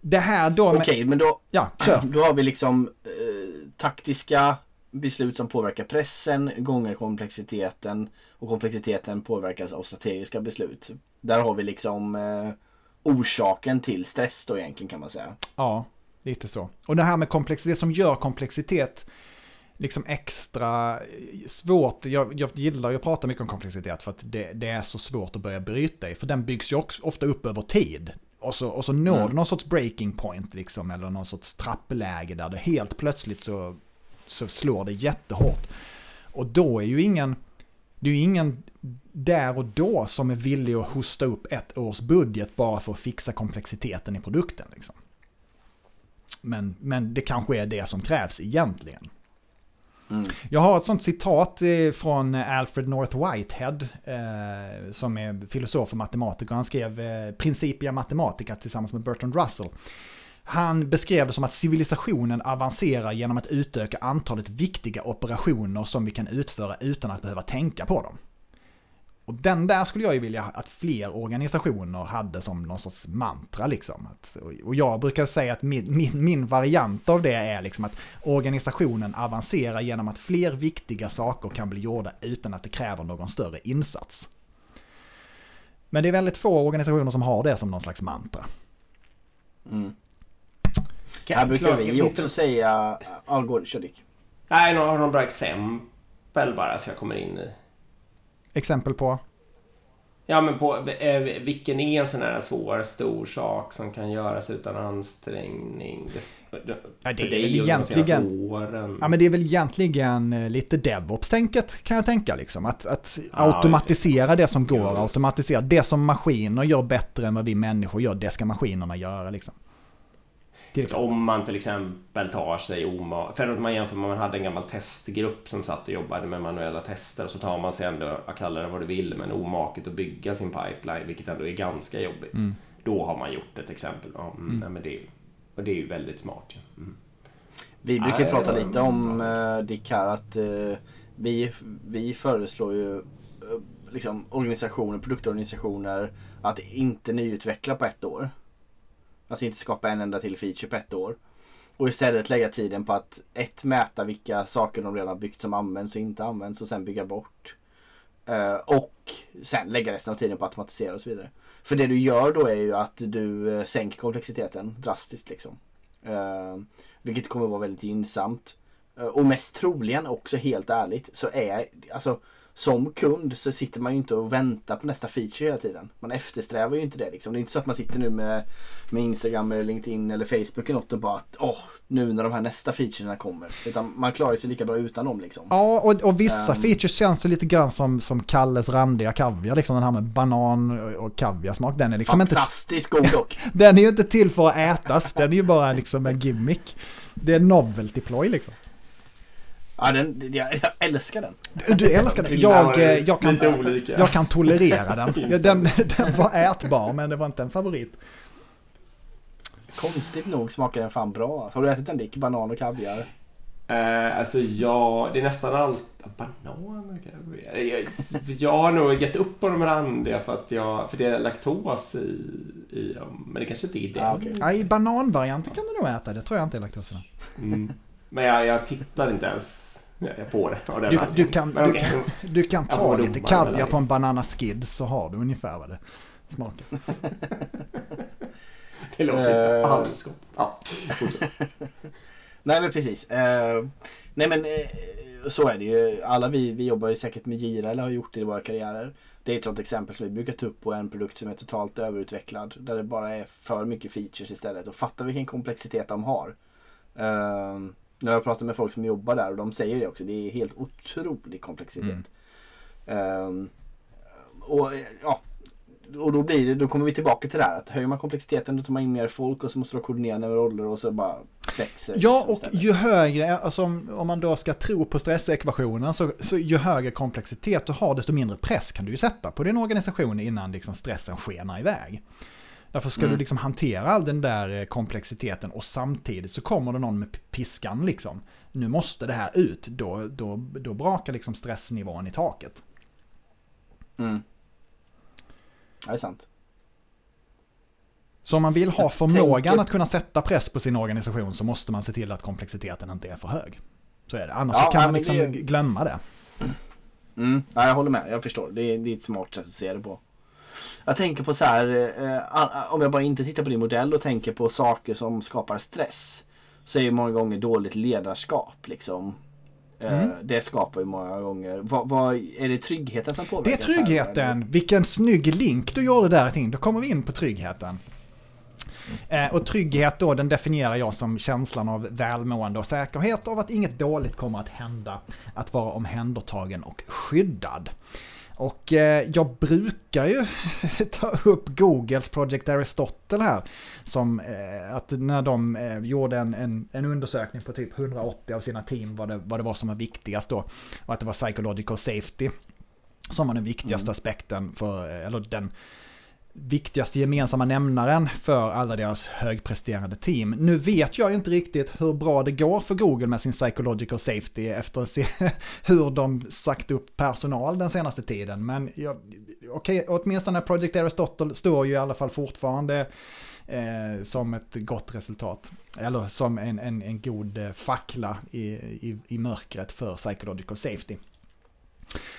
Speaker 3: Det här då...
Speaker 1: Okej, okay, men då,
Speaker 3: ja, kör.
Speaker 1: då har vi liksom eh, taktiska beslut som påverkar pressen gånger komplexiteten och komplexiteten påverkas av strategiska beslut. Där har vi liksom eh, orsaken till stress då egentligen kan man säga.
Speaker 3: Ja, lite så. Och det här med komplexitet, det som gör komplexitet liksom extra svårt. Jag, jag gillar ju att prata mycket om komplexitet för att det, det, är så svårt att börja bryta i. För den byggs ju också ofta upp över tid. Och så, och så når mm. någon sorts breaking point liksom, eller någon sorts trappläge där det helt plötsligt så, så slår det jättehårt. Och då är ju ingen, det är ju ingen där och då som är villig att hosta upp ett års budget bara för att fixa komplexiteten i produkten. Liksom. Men, men det kanske är det som krävs egentligen. Mm. Jag har ett sånt citat eh, från Alfred North Whitehead, eh, som är filosof och matematiker. Han skrev eh, Principia Mathematica tillsammans med Bertrand Russell. Han beskrev det som att civilisationen avancerar genom att utöka antalet viktiga operationer som vi kan utföra utan att behöva tänka på dem. Och den där skulle jag ju vilja att fler organisationer hade som någon sorts mantra liksom. och jag brukar säga att min, min, min, variant av det är liksom att organisationen avancerar genom att fler viktiga saker kan bli gjorda utan att det kräver någon större insats. Men det är väldigt få organisationer som har det som någon slags mantra.
Speaker 1: Mm. Här brukar vi också
Speaker 2: det-
Speaker 1: säga... Ja, gå, kör Dick.
Speaker 2: Nej, har några bra exempel bara så jag kommer in i.
Speaker 3: Exempel på?
Speaker 2: Ja, men på eh, vilken är en sån här svår, stor sak som kan göras utan ansträngning? Det, det,
Speaker 3: Ja, det
Speaker 2: för
Speaker 3: är
Speaker 2: dig senaste
Speaker 3: egentligen-
Speaker 2: Åren.
Speaker 3: Ja men det är väl egentligen eh, lite DevOps-tänket kan jag tänka liksom. Att, att
Speaker 2: Ja,
Speaker 3: automatisera det som går, automatisera det som maskiner gör bättre än vad vi människor gör, det ska maskinerna göra liksom. Till exempel.
Speaker 2: Om man till exempel tar sig oma... För att man jämför med man hade en gammal testgrupp som satt och jobbade med manuella tester och så tar man sig ändå, jag kallar det vad du vill, men omaket att bygga sin pipeline, vilket ändå är ganska jobbigt.
Speaker 3: Mm.
Speaker 2: Då har man gjort ett exempel. Ja, mm, Nej, men det, är, och det är ju väldigt smart. ju. Mm.
Speaker 1: Vi brukar
Speaker 2: Nej,
Speaker 1: prata lite om uh, Dick här att eh, vi, vi föreslår ju eh, liksom organisationer, produktorganisationer att inte nyutveckla på ett år. Alltså inte skapa en enda till feature på ett år. Och istället lägga tiden på att ett, mäta vilka saker de redan har byggt som används och inte används och sen bygga bort. Eh, och sen lägga resten av tiden på att automatisera och så vidare. För det du gör då är ju att du eh, sänker komplexiteten drastiskt liksom. Eh, vilket kommer vara väldigt gynnsamt. Och mest troligen också helt ärligt så är alltså som kund så sitter man ju inte och väntar på nästa feature hela tiden. Man eftersträvar ju inte det liksom. Det är inte så att man sitter nu med, med Instagram eller LinkedIn eller Facebook eller något och bara att åh, nu när de här nästa featurerna kommer. Utan man klarar sig lika bra utan dem liksom.
Speaker 3: Ja, och, och vissa
Speaker 1: Ehm.
Speaker 3: features känns ju lite grann som, som Kalles randiga kaviar, liksom den här med banan och- och kaviarsmak. Den är liksom inte,
Speaker 1: Fantastiskt god dock.
Speaker 3: den är ju inte till för att ätas, den är ju bara liksom en gimmick. Det är novelty ploy liksom.
Speaker 1: Ja, den, jag, jag älskar den.
Speaker 3: Du, du älskar den. Jag, eh, jag, kan, jag kan tolerera den. Den. Den var ätbar, men det var inte en favorit.
Speaker 2: Konstigt
Speaker 1: Nog smakar den fan bra. Har du ätit en Dick? Banan och kaviar?
Speaker 2: Eh, alltså ja, det är nästan allt... Banan kanske? Jag, jag har nog gett upp på de randiga för att jag... För det är laktos i... i dem. men det kanske inte är det.
Speaker 1: Ah, okej.
Speaker 3: Ja, I bananvarianten kan du nog äta, det tror jag inte är laktos i
Speaker 2: mm. Men jag, jag tittar inte ens på det. av den
Speaker 3: Du, du, kan,
Speaker 2: Men
Speaker 3: du,
Speaker 2: okej.
Speaker 3: kan, du kan ta lite kaviar på en banana skid så har du ungefär vad det smakar.
Speaker 2: Det låter inte
Speaker 1: Eh.
Speaker 2: alls gott. Ja.
Speaker 1: Nej men precis. Eh, nej men eh, så är det ju. Alla vi, vi jobbar ju säkert med Gira eller har gjort det i våra karriärer. Det är ett sånt exempel som vi brukar ta upp på en produkt som är totalt överutvecklad. Där det bara är för mycket features istället. Och fatta vilken komplexitet de har. Eh, jag pratar med folk som jobbar där och de säger det också. Det är helt otrolig komplexitet.
Speaker 3: Mm.
Speaker 1: Eh, och ja, och då blir det, då kommer vi tillbaka till det här att höjer man komplexiteten då tar man in mer folk och så måste du koordinera med roller och så bara växer
Speaker 3: Ja,
Speaker 1: liksom
Speaker 3: och ju högre, alltså om, om man då ska tro på stressekvationen, så, så ju högre komplexitet du har, desto mindre press kan du ju sätta på din organisation innan liksom stressen skenar iväg. Därför ska
Speaker 1: Mm.
Speaker 3: du liksom hantera all den där eh, komplexiteten och samtidigt så kommer det någon med piskan liksom. Nu måste det här ut, då, då, då brakar liksom stressnivån i taket.
Speaker 1: Mm. Det är sant.
Speaker 3: Så om man vill ha förmågan
Speaker 1: tänker-
Speaker 3: att kunna sätta press på sin organisation så måste man se till att komplexiteten inte är för hög. Så är det, annars
Speaker 1: Ja,
Speaker 3: kan
Speaker 1: ja,
Speaker 3: man liksom
Speaker 1: det-
Speaker 3: glömma det.
Speaker 1: Mm. Ja, jag håller med, jag förstår. Det är, det är ett smart sätt att se det på. Jag tänker på så här, eh, a- om jag bara inte tittar på din modell och tänker på saker som skapar stress. Så är ju många gånger dåligt ledarskap liksom. Eh,
Speaker 3: Mm.
Speaker 1: Det skapar ju många gånger. Vad, vad, är det tryggheten som
Speaker 3: Det
Speaker 1: påverkas?
Speaker 3: är tryggheten. Vilken snygg link du gjorde där till. Då kommer vi in på tryggheten. Eh, och trygghet då, den definierar jag som känslan av välmående och säkerhet av att inget dåligt kommer att hända. Att vara omhändertagen och skyddad. Och eh, jag brukar ju ta upp Googles Project Aristotle här. Som eh, att när de eh, gjorde en, en, en undersökning på typ 180 av sina team vad det, vad det var som var viktigast då. Och att det var psychological safety som var den viktigaste aspekten för, eller den viktigaste gemensamma nämnaren för alla deras högpresterande team. Nu vet jag inte riktigt hur bra det går för Google med sin psychological safety efter att se hur de sagt upp personal den senaste tiden. Men jag, okej, åtminstone Project Aristotle står ju i alla fall fortfarande eh, som ett gott resultat. Eller som en, en, en god eh, fackla i, i, i mörkret för psychological safety.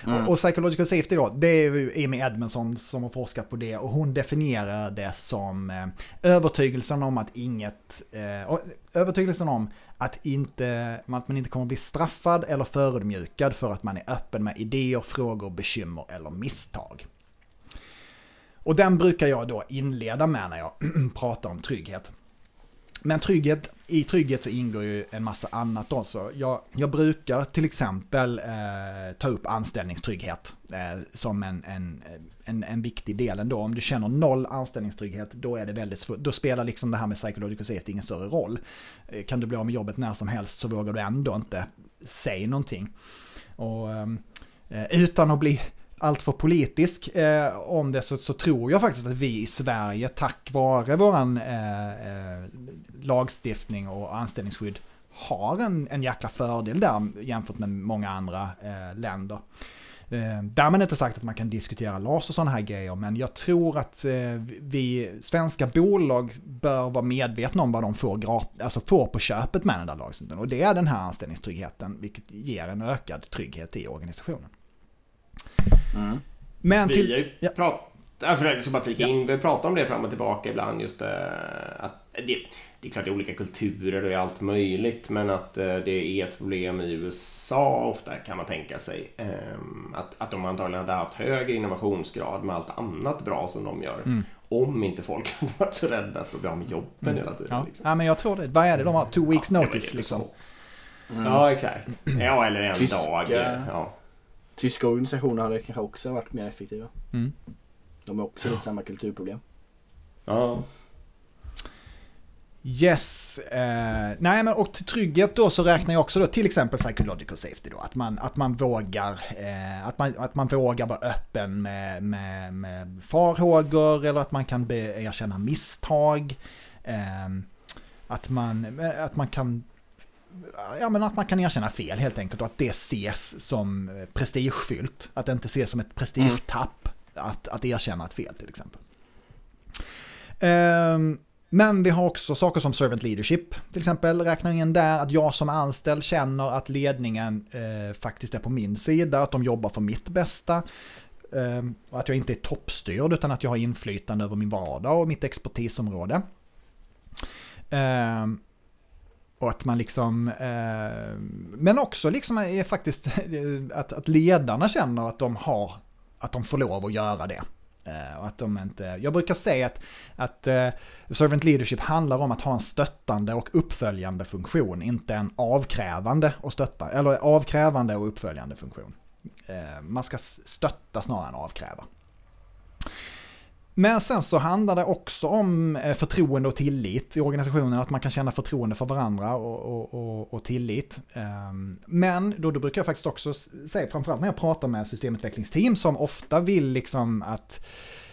Speaker 3: Mm. Och, psychological safety då, det är ju Amy Edmondson som har forskat på det och hon definierar det som eh, övertygelsen om att inget, eh, övertygelsen om att, inte, att man inte kommer bli straffad eller förödmjukad för att man är öppen med idéer, frågor, bekymmer eller misstag. Och den brukar jag då inleda med när jag pratar om trygghet. Men trygghet, i trygghet så ingår ju en massa annat också. Jag, jag brukar till exempel eh, ta upp anställningstrygghet eh, som en, en, en, en, viktig del ändå. Om du känner noll anställningstrygghet, då är det väldigt svårt. Då spelar liksom det här med psychological safety ingen större roll. Eh, kan du bli av med jobbet när som helst så vågar du ändå inte säga någonting. Och, ehm, eh, utan att bli alltför politisk eh, om det så, så, tror jag faktiskt att vi i Sverige tack vare våran eh, eh, lagstiftning och anställningsskydd har en, en jäkla fördel där jämfört med många andra eh, länder. Eh, därmed inte sagt att man kan diskutera LAS och sådana här grejer, men jag tror att eh, vi svenska bolag bör vara medvetna om vad de får, grat alltså får på köpet med den där lagstiftningen. Och det är den här anställningstryggheten, vilket ger en ökad trygghet i organisationen.
Speaker 2: Mm. Men till... Vi har ju ja. pratat, jag ska bara flika ja. in, vi pratar om det fram och tillbaka ibland just äh, att det, det är klart det är olika kulturer och allt möjligt men att äh, det är ett problem i USA ofta kan man tänka sig. Äh, att, att de antagligen hade haft högre innovationsgrad med allt annat bra som de gör. Mm. Om inte folk hade varit så rädda för att bli av med jobben mm. hela tiden.
Speaker 3: Ja. Liksom. ja. men jag tror det. Vad är det de har? Two weeks ja, notice liksom?
Speaker 2: Mm. Ja exakt. Ja eller en Tyska. dag. Ja.
Speaker 1: Tyska organisationer hade kanske också varit mer effektiva. Mm. De har också lite samma kulturproblem. Ja.
Speaker 3: Yes. Eh, nej men och till trygghet då så räknar jag också då till exempel psychological safety då. Att man, att man vågar eh, att man, att man vågar vara öppen med, med, med farhågor eller att man kan be, erkänna misstag. Eh, att, man, att man kan ja, men att man kan erkänna fel helt enkelt och att det ses som eh, prestigefyllt. Att det inte ses som ett prestigetapp mm. att, att erkänna ett fel till exempel. Um, men vi har också saker som servant leadership, till exempel räknar in där att jag som anställd känner att ledningen eh, faktiskt är på min sida, att de jobbar för mitt bästa. Eh, och att jag inte är toppstyrd utan att jag har inflytande över min vardag och mitt expertisområde. Eh, och att man liksom, eh, men också liksom är faktiskt eh, att, att ledarna känner att de har, att de får lov att göra det. Eh, och att de inte, jag brukar säga att, att eh, servant leadership handlar om att ha en stöttande och uppföljande funktion, inte en avkrävande och stötta, eller avkrävande och uppföljande funktion. Eh, man ska stötta snarare än avkräva. Men sen så handlar det också om eh, förtroende och tillit i organisationen, att man kan känna förtroende för varandra och, och, och, och tillit. Ehm, men då, då brukar jag faktiskt också säga, framförallt när jag pratar med systemutvecklingsteam som ofta vill liksom att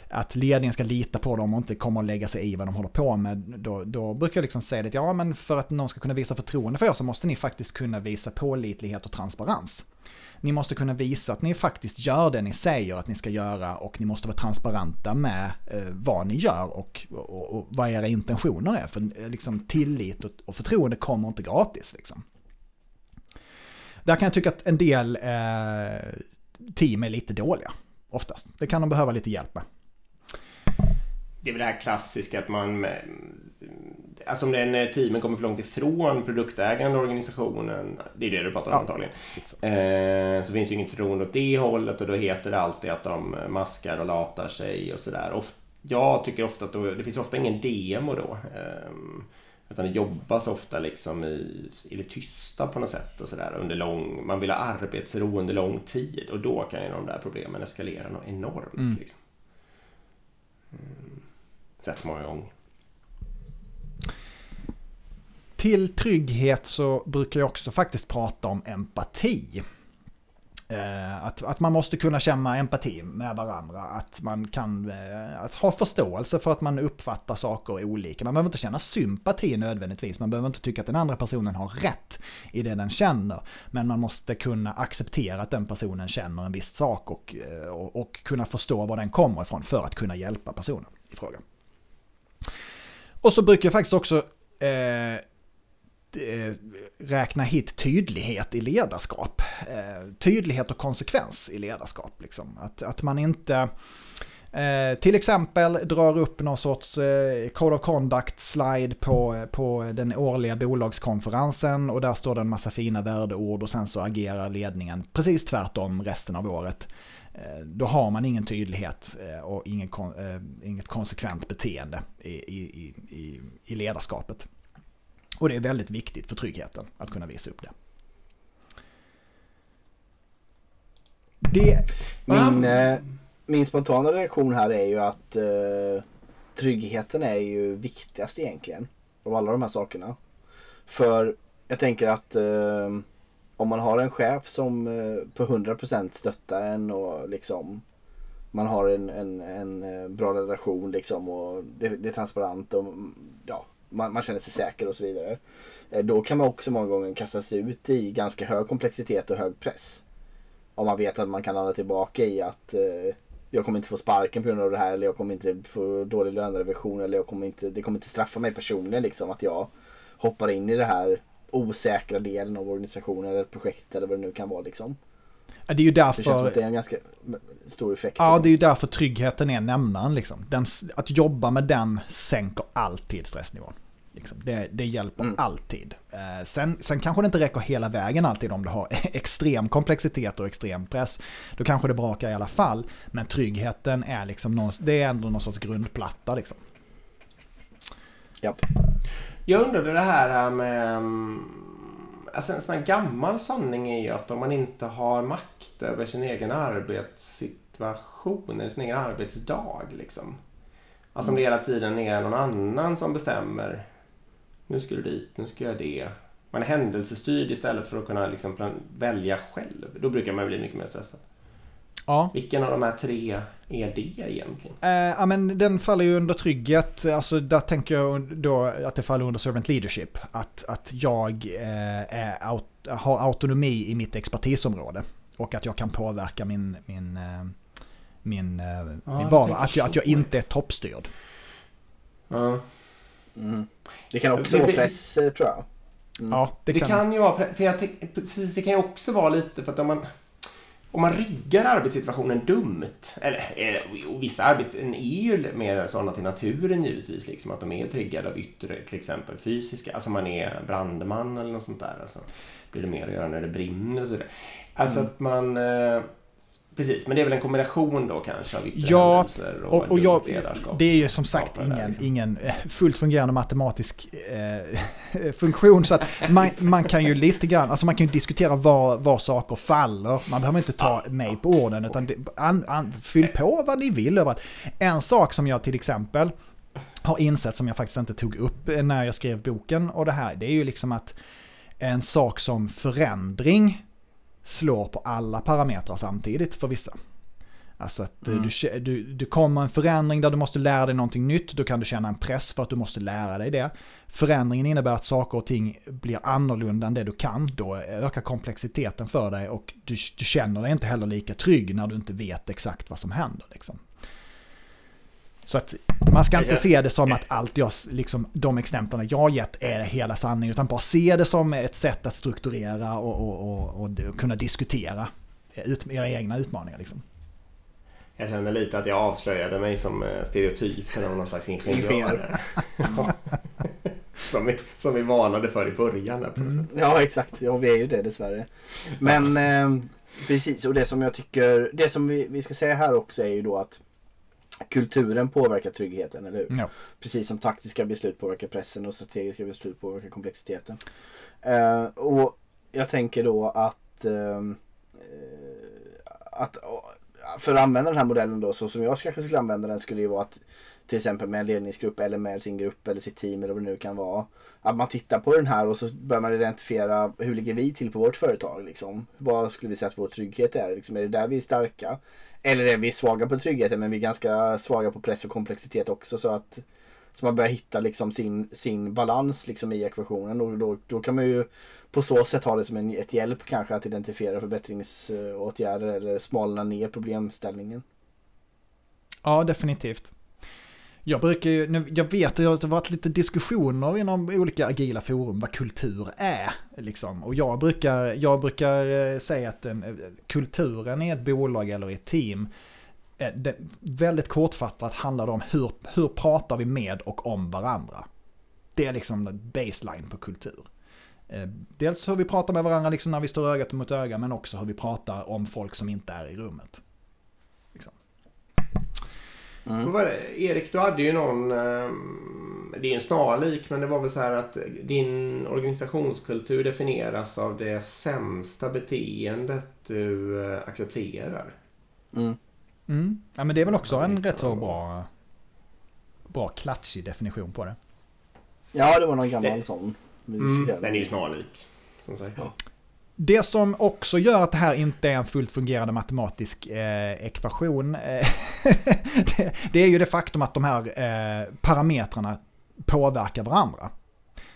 Speaker 3: att ledningen ska lita på dem och inte komma och lägga sig i vad de håller på med. Då, då brukar jag liksom säga att ja men för att någon ska kunna visa förtroende för er så måste ni faktiskt kunna visa pålitlighet och transparens. Ni måste kunna visa att ni faktiskt gör det ni säger att ni ska göra och ni måste vara transparenta med eh, vad ni gör och, och, och, vad era intentioner är. För eh, liksom, tillit och, och förtroende kommer inte gratis. Liksom. Där kan jag tycka att en del eh, team är lite dåliga, oftast. Det kan de behöva lite hjälp med
Speaker 2: det är väl det här klassiska att man... Alltså om den eh, teamen kommer för långt ifrån produktägande organisationen, det är det du pratar om ja. antagligen, eh, så finns ju inget förtroende åt det hållet och då heter det alltid att de maskar och latar sig och sådär. Jag tycker ofta att då, det finns ofta ingen demo då. Eh, utan det jobbas ofta liksom i, i det tysta på något sätt och sådär under lång... Man vill ha arbetsro under lång tid och då kan ju de där problemen eskalera något enormt. Mm. Liksom. Mm sett många gånger.
Speaker 3: Till trygghet så brukar jag också faktiskt prata om empati. Eh, att, att man måste kunna känna empati med varandra, att man kan eh, att ha förståelse för att man uppfattar saker olika. Man behöver inte känna sympati nödvändigtvis, man behöver inte tycka att den andra personen har rätt i det den känner. Men man måste kunna acceptera att den personen känner en viss sak och, eh, och, och kunna förstå var den kommer ifrån för att kunna hjälpa personen i fråga. Och så brukar jag faktiskt också eh, eh, räkna hit tydlighet i ledarskap. Eh, tydlighet och konsekvens i ledarskap. Liksom. Att, att man inte eh, till exempel drar upp någon sorts eh, Code of Conduct-slide på, på den årliga bolagskonferensen och där står det en massa fina värdeord och sen så agerar ledningen precis tvärtom resten av året. Eh, då har man ingen tydlighet eh, och ingen, eh, inget konsekvent beteende i, i, i, i ledarskapet. Och det är väldigt viktigt för tryggheten att kunna visa upp det.
Speaker 1: det min, min spontana reaktion här är ju att tryggheten är ju viktigast egentligen. Av alla de här sakerna. För jag tänker att uh, om man har en chef som eh, på 100% stöttar en och liksom man har en, en, en eh, bra relation liksom och det, det är transparent och ja, man, man, känner sig säker och så vidare. Eh, då kan man också många gånger kastas ut i ganska hög komplexitet och hög press. Om man vet att man kan landa tillbaka i att eh, jag kommer inte få sparken på grund av det här eller jag kommer inte få dålig lönerevision eller jag kommer inte, det kommer inte straffa mig personligen liksom att jag hoppar in i det här osäkra delen av organisationen eller projektet eller vad det nu kan vara liksom.
Speaker 3: Det är ju därför...
Speaker 1: Det känns som att det är en ganska stor effekt.
Speaker 3: Ja, liksom. det är ju därför tryggheten är nämnaren liksom. Den, att jobba med den sänker alltid stressnivån. Liksom. Det, det hjälper mm. alltid. Eh, sen, sen kanske det inte räcker hela vägen alltid om du har extrem komplexitet och extrem press. Då kanske det brakar i alla fall. Men tryggheten är liksom någon, det är ändå någon sorts grundplatta liksom.
Speaker 1: Japp.
Speaker 2: Jag undrade det här äh, med... Mm, alltså en sån här gammal sanning är ju att om man inte har makt över sin egen arbetssituation eller sin egen arbetsdag liksom. Alltså om det hela tiden är någon annan som bestämmer nu ska du dit, nu ska jag det. Man är händelsestyrd istället för att kunna liksom välja själv. Då brukar man bli mycket mer stressad.
Speaker 3: Ja.
Speaker 2: Vilken av de här tre är det egentligen?
Speaker 3: Eh, ja, men den faller ju under trygghet. Alltså, där tänker jag då att det faller under servant leadership. Att, att jag eh, är, har autonomi i mitt expertisområde. Och att jag kan påverka min, min, eh, min, eh, ja, min vardag. Att jag, att jag inte är toppstyrd.
Speaker 2: Ja.
Speaker 1: Mm. Det kan också vara press tror jag.
Speaker 3: Mm. Ja,
Speaker 2: det, det kan... kan ju vara för jag precis, Det kan ju också vara lite för att om man om man riggar arbetssituationen dumt, eller eh, och vissa arbeten är ju mer sådana till naturen givetvis, liksom att de är triggade av yttre, till exempel fysiska, alltså man är brandman eller något sånt där. Alltså, blir det mer att göra när det brinner och så vidare. Alltså mm. att man eh, Precis, men det är väl en kombination då kanske av yttre
Speaker 3: ja, och, och, och jag, Det är ju som sagt ingen, liksom. ingen eh, fullt fungerande matematisk eh, funktion. Så att man, man kan ju lite grann, alltså man kan ju diskutera var, var saker faller. Man behöver inte ta mig på orden, utan det, an, an, fyll på vad ni vill över att En sak som jag till exempel har insett som jag faktiskt inte tog upp när jag skrev boken och det här, det är ju liksom att en sak som förändring slår på alla parametrar samtidigt för vissa. Alltså att mm. du, du, du kommer en förändring där du måste lära dig någonting nytt, då kan du känna en press för att du måste lära dig det. Förändringen innebär att saker och ting blir annorlunda än det du kan, då ökar komplexiteten för dig och du, du känner dig inte heller lika trygg när du inte vet exakt vad som händer. Liksom. Så att man ska inte se det som att allt jag, liksom, de exemplen jag gett är hela sanningen, utan bara se det som ett sätt att strukturera och, och, och, och kunna diskutera ut, era egna utmaningar. Liksom.
Speaker 2: Jag känner lite att jag avslöjade mig som eh, stereotypen av någon slags ingenjör. som, vi, som vi varnade för i början.
Speaker 1: Mm. Ja, exakt. Ja, vi är ju det dessvärre. Men eh, precis, och det som jag tycker, det som vi, vi ska säga här också är ju då att kulturen påverkar tryggheten, eller hur?
Speaker 3: Ja.
Speaker 1: Precis som taktiska beslut påverkar pressen och strategiska beslut påverkar komplexiteten. Uh, och jag tänker då att, uh, att för att använda den här modellen då så som jag kanske skulle använda den skulle ju vara att till exempel med en ledningsgrupp eller med sin grupp eller sitt team eller vad det nu kan vara. Att man tittar på den här och så börjar man identifiera hur ligger vi till på vårt företag. Liksom. Vad skulle vi säga att vår trygghet är? Liksom, är det där vi är starka? Eller är vi svaga på tryggheten men vi är ganska svaga på press och komplexitet också. Så att så man börjar hitta liksom sin, sin balans liksom i ekvationen. Och då, då kan man ju på så sätt ha det som en, ett hjälp kanske att identifiera förbättringsåtgärder eller smalna ner problemställningen.
Speaker 3: Ja, definitivt. Jag brukar ju, jag vet att det har varit lite diskussioner inom olika agila forum vad kultur är. Liksom. Och jag brukar, jag brukar eh, säga att den, eh, kulturen i ett bolag eller i ett team, det, väldigt kortfattat handlar det om hur, hur pratar vi med och om varandra. Det är liksom baseline på kultur. Eh, Dels hur vi pratar med varandra liksom när vi står ögat mot öga, men också hur vi pratar om folk som inte är i rummet.
Speaker 2: Vad var det? Erik, du hade ju någon... ehm, det är en snarlik, men det var väl så här att din organisationskultur definieras av det sämsta beteendet du eh, accepterar.
Speaker 1: Mm.
Speaker 3: Mm. Ja men det är väl också en rätt så bra, bra klatschig definition på det.
Speaker 1: Ja, det var någon gammal
Speaker 2: Det-
Speaker 1: sån.
Speaker 2: Mm, den är ju snarlik. Som sagt.
Speaker 1: Ja.
Speaker 3: Det som också gör att det här inte är en fullt fungerande matematisk eh, ekvation, eh, det, det är ju det faktum att de här eh, parametrarna påverkar varandra.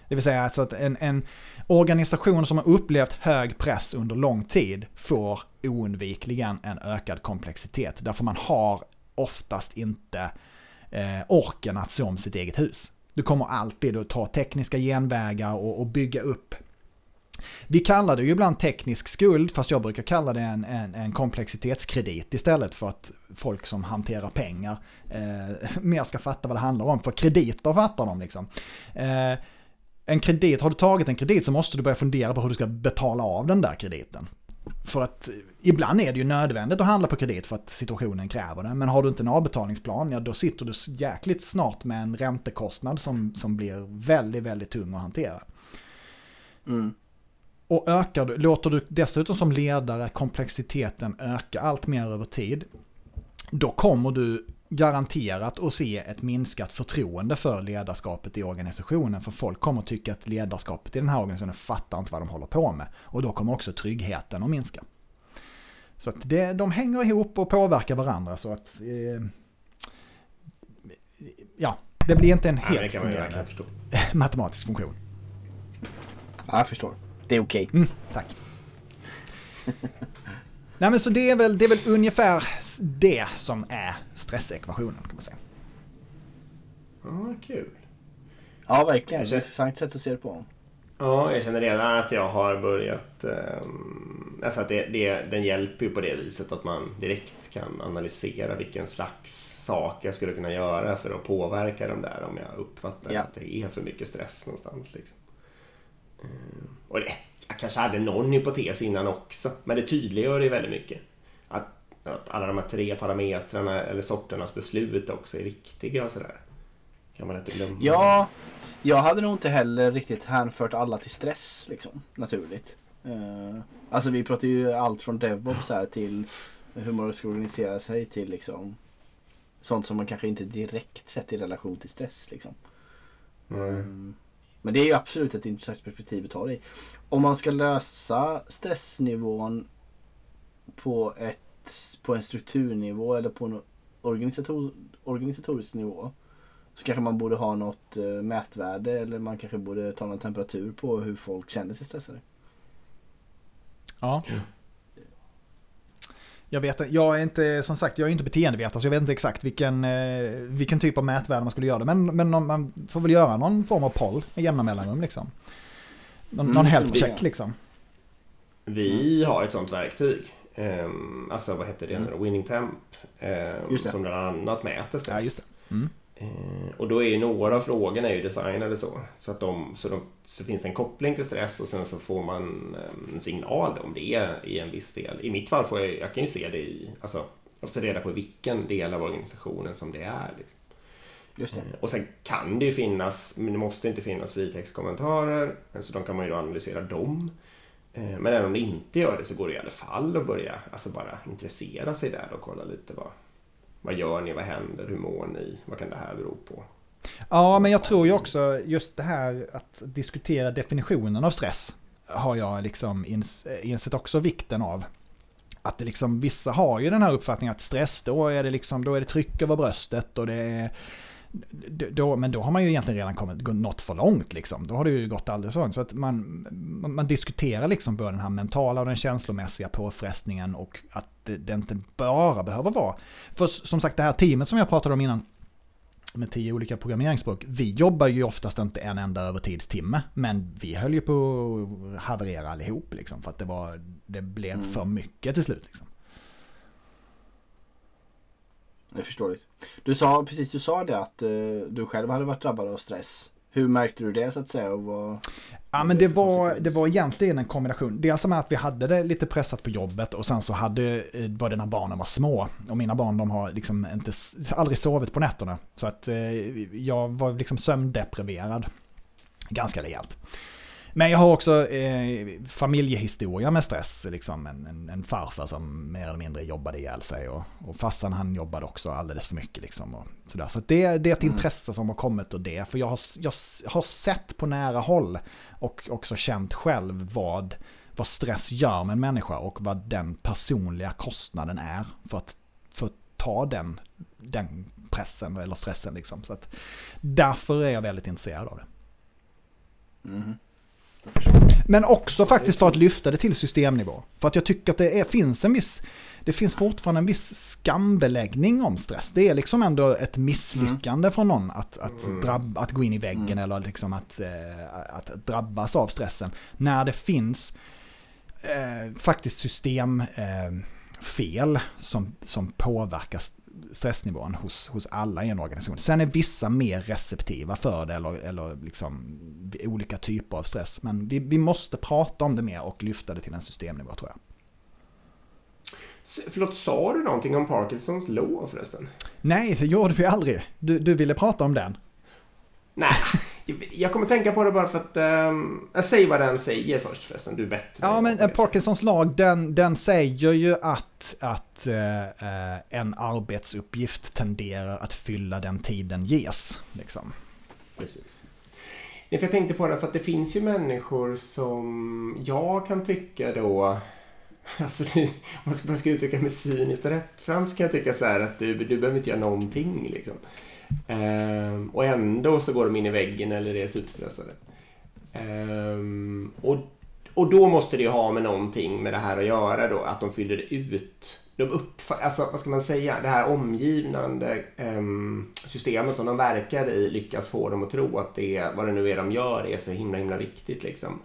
Speaker 3: Det vill säga alltså att en, en organisation som har upplevt hög press under lång tid får oundvikligen en ökad komplexitet. Därför man har oftast inte eh, orken att se om sitt eget hus. Du kommer alltid att ta tekniska genvägar och, och bygga upp vi kallar det ju ibland teknisk skuld, fast jag brukar kalla det en, en, en komplexitetskredit istället för att folk som hanterar pengar eh, mer ska fatta vad det handlar om. För krediter fattar de liksom. Eh, en kredit, har du tagit en kredit så måste du börja fundera på hur du ska betala av den där krediten. För att eh, ibland är det ju nödvändigt att handla på kredit för att situationen kräver det. Men har du inte en avbetalningsplan, ja då sitter du jäkligt snart med en räntekostnad som, som blir väldigt, väldigt tung att hantera.
Speaker 1: Mm.
Speaker 3: Och ökar du, låter du dessutom som ledare komplexiteten öka allt mer över tid, då kommer du garanterat att se ett minskat förtroende för ledarskapet i organisationen. För folk kommer att tycka att ledarskapet i den här organisationen fattar inte vad de håller på med. Och då kommer också tryggheten att minska. Så att det, de hänger ihop och påverkar varandra så att... Eh, ja, det blir inte en
Speaker 2: Ja,
Speaker 3: helt
Speaker 2: ju
Speaker 3: fungerande matematisk funktion.
Speaker 1: Ja, jag förstår. Det är okej.
Speaker 3: Mm, tack. Nej men så det är, väl, det är väl ungefär det som är stressekvationen kan man säga.
Speaker 2: Ja, kul.
Speaker 1: Ja, verkligen.
Speaker 2: Kanske.
Speaker 1: Intressant sätt att se det på.
Speaker 2: Ja, jag känner redan att jag har börjat... Um, alltså att det, det, den hjälper ju på det viset att man direkt kan analysera vilken slags sak jag skulle kunna göra för att påverka dem där om jag uppfattar
Speaker 1: Ja.
Speaker 2: att det är för mycket stress någonstans. Liksom. Ehm, och det, jag kanske hade någon hypotes innan också, men det tydliggör det väldigt mycket. Att, att alla de här tre parametrarna eller sorternas beslut också är viktiga och sådär. Kan man inte glömma.
Speaker 1: Ja, jag hade nog inte heller riktigt hänfört alla till stress liksom, naturligt. Eh, alltså vi pratar ju allt från DevOps här till hur man ska organisera sig till liksom sånt som man kanske inte direkt sett i relation till stress liksom.
Speaker 2: Mm.
Speaker 1: Men det är ju absolut ett intressant perspektiv att ta det i. Om man ska lösa stressnivån på, ett, på en strukturnivå eller på en organisator, organisatorisk nivå så kanske man borde ha något eh, mätvärde eller man kanske borde ta någon temperatur på hur folk känner sig stressade.
Speaker 3: Ja. Jag vet jag är inte, som sagt, jag är inte beteendevetare så jag vet inte exakt vilken, eh, vilken typ av mätvärde man skulle göra det. Men, men man får väl göra någon form av poll med jämna mellanrum liksom. Någon,
Speaker 1: Mm,
Speaker 3: någon health check liksom.
Speaker 2: Vi har ett sånt verktyg. Um, alltså vad heter det nu då? Winning Temp. ehm,
Speaker 1: Just det.
Speaker 2: som bland annat mäter stress.
Speaker 3: Ja, just det. Mm.
Speaker 2: Eh, och då är ju några av frågorna är ju designade så. Så att de, så, de, så finns det en koppling till stress och sen så får man eh, en signal om det är i en viss del. I mitt fall får jag, jag kan ju se det i, alltså, jag får reda på vilken del av organisationen som det är. Liksom.
Speaker 1: Just det.
Speaker 2: Eh, Och sen kan det ju finnas, men det måste inte finnas fritextkommentarer, så de kan man ju analysera dem. Men även om det inte gör det så går det i alla fall att börja alltså bara intressera sig där och kolla lite vad, vad gör ni, vad händer, hur mår ni, vad kan det här bero på?
Speaker 3: Ja, men jag tror ju också just det här att diskutera definitionen av stress har jag liksom ins insett också vikten av. Att det liksom, vissa har ju den här uppfattningen att stress, då är det liksom, då är det tryck över bröstet och det är då, men då har man ju egentligen redan kommit, nått för långt liksom. Då har det ju gått alldeles för långt. Så att man, man, man diskuterar liksom både den här mentala och den känslomässiga påfrestningen och att det, det inte bara behöver vara. För som sagt det här teamet som jag pratade om innan, med tio olika programmeringsspråk. Vi jobbar ju oftast inte en enda övertidstimme, men vi höll ju på att haverera allihop liksom, för att det, var, det blev
Speaker 1: Mm.
Speaker 3: för mycket till slut. Liksom.
Speaker 1: Det är förståeligt. Du sa precis du sa det att eh, du själv hade varit drabbad av stress. Hur märkte du det så att säga? Och vad,
Speaker 3: Ja, men det var, det var egentligen en kombination. Dels med att vi hade det lite pressat på jobbet och sen så hade, eh, var det när barnen var små. Och mina barn de har liksom inte, aldrig sovit på nätterna. Så att eh, jag var liksom sömndepriverad ganska rejält. Men jag har också eh, familjehistoria med stress. Liksom en, en, en farfar som mer eller mindre jobbade ihjäl sig. Och, och farsan han jobbade också alldeles för mycket. Liksom och sådär. Så det, det är ett
Speaker 1: Mm.
Speaker 3: intresse som har kommit ur det. För jag har, jag har sett på nära håll och också känt själv vad, vad stress gör med en människa och vad den personliga kostnaden är för att, för att ta den, den pressen eller stressen. Liksom. Så att därför är jag väldigt intresserad av det.
Speaker 1: Mhm.
Speaker 3: Men också faktiskt för att lyfta det till systemnivå. För att jag tycker att det är, finns en viss, det finns fortfarande en viss skambeläggning om stress. Det är liksom ändå ett misslyckande från någon att, att,
Speaker 2: Mm.
Speaker 3: drabb, att gå in i väggen
Speaker 1: Mm.
Speaker 3: eller liksom att, eh, att drabbas av stressen. När det finns eh, faktiskt systemfel eh, som, som påverkar stressnivån hos, hos alla i en organisation. Sen är vissa mer receptiva för det eller, eller liksom olika typer av stress. Men vi, vi måste prata om det mer och lyfta det till en systemnivå tror jag.
Speaker 2: Förlåt, sa du någonting om Parkinsons law förresten?
Speaker 3: Nej, det gjorde vi aldrig. Du, du ville prata om den.
Speaker 2: Nej, jag kommer tänka på det bara för att... Um, jag säger vad den säger först förresten. Du är bättre.
Speaker 3: Ja, men Parkinsons lag, den, den säger ju att, att eh, en arbetsuppgift tenderar att fylla den tiden ges. Liksom.
Speaker 2: Precis. Nej, jag tänkte på det för att det finns ju människor som jag kan tycka då... Alltså, om jag ska, uttrycka mig cyniskt och rättframt så kan jag tycka så här att du, du behöver inte göra någonting liksom. Ehm, och ändå så går de in i väggen eller är superstressade. Ehm, och, och då måste det ju ha med någonting med det här att göra då, att de fyller ut. De uppfattar, alltså vad ska man säga, det här omgivande ehm, systemet som de verkar i lyckas få dem att tro att det, vad det nu är de gör, är så himla himla viktigt liksom.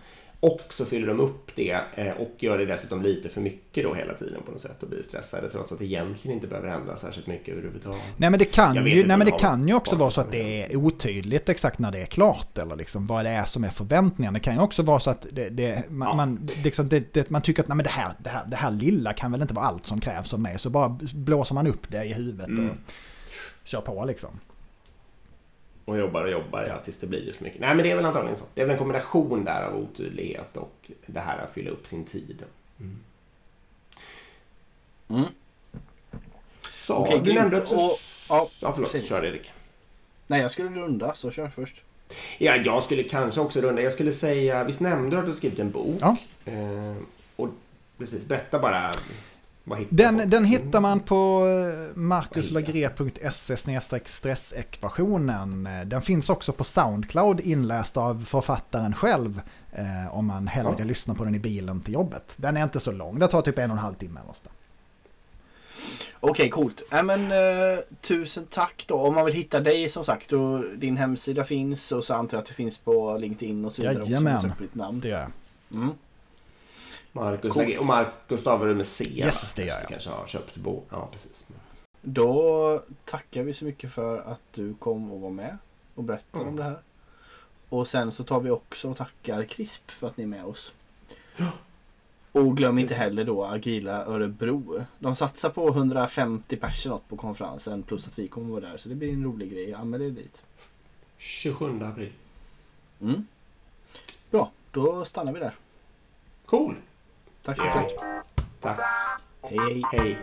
Speaker 2: Och så fyller de upp det eh, och gör det dessutom lite för mycket då hela tiden på något sätt och blir stressade trots att det egentligen inte behöver hända särskilt mycket överhuvudtaget.
Speaker 3: Nej men det kan, ju, nej, men det kan ju också vara så att det är otydligt exakt när det är klart eller liksom vad det är som är förväntningarna. Det kan ju också vara så att det, det, man,
Speaker 2: Ja.
Speaker 3: man, liksom, man tycker att nej, men det, här, det, här, det här lilla kan väl inte vara allt som krävs av mig. Så bara blåser man upp det i huvudet
Speaker 2: Mm.
Speaker 3: och kör på liksom.
Speaker 2: Och jobbar och jobbar ja, tills det blir så mycket. Nej men det är väl antagligen så. Det är väl en kombination där av otydlighet och det här att fylla upp sin tid. Mm.
Speaker 1: Mm.
Speaker 2: Så,
Speaker 1: Okej,
Speaker 2: du nämnde också...
Speaker 1: Och- ja,
Speaker 2: ja, förlåt.
Speaker 1: precis.
Speaker 2: Kör Erik.
Speaker 1: Nej, jag skulle runda så kör först.
Speaker 2: Ja, jag skulle kanske också runda. Jag skulle säga, visst nämnde du att du skrivit en bok?
Speaker 3: Ja.
Speaker 2: Eh, och precis, berätta bara.
Speaker 3: Den, den hittar man på eh, markuslagré.se stressekvationen. Den finns också på Soundcloud inläst av författaren själv. Eh, om man hellre
Speaker 2: Ja.
Speaker 3: lyssnar på den i bilen till jobbet. Den är inte så lång, det tar typ en och en halv timme. Måste.
Speaker 1: Okej, coolt. Äh, men, eh, tusen tack då. Om man vill hitta dig som sagt och din hemsida finns och så antar jag att det finns på LinkedIn och så vidare
Speaker 3: Jajamän.
Speaker 1: också.
Speaker 3: Det gör jag.
Speaker 1: Mm.
Speaker 2: Marcus
Speaker 1: Coolt.
Speaker 2: Och Marcus stavar du med C?
Speaker 3: Yes, det gör jag.
Speaker 2: kanske har köpt bok. Ja, precis.
Speaker 1: Då tackar vi så mycket för att du kom och var med och berättade
Speaker 2: Mm.
Speaker 1: om det här. Och sen så tar vi också och tackar CRISP för att ni är med oss. Och glöm inte heller då Agila Örebro. De satsar på 150 personer på konferensen plus att vi kommer vara där. Så det blir en rolig grej. Anmäl er dit.
Speaker 2: 27 april.
Speaker 1: Mm. Bra, då stannar vi där.
Speaker 2: Cool.
Speaker 1: Tack så mycket.
Speaker 2: Tack.
Speaker 1: Tack. Hej.
Speaker 2: Hej.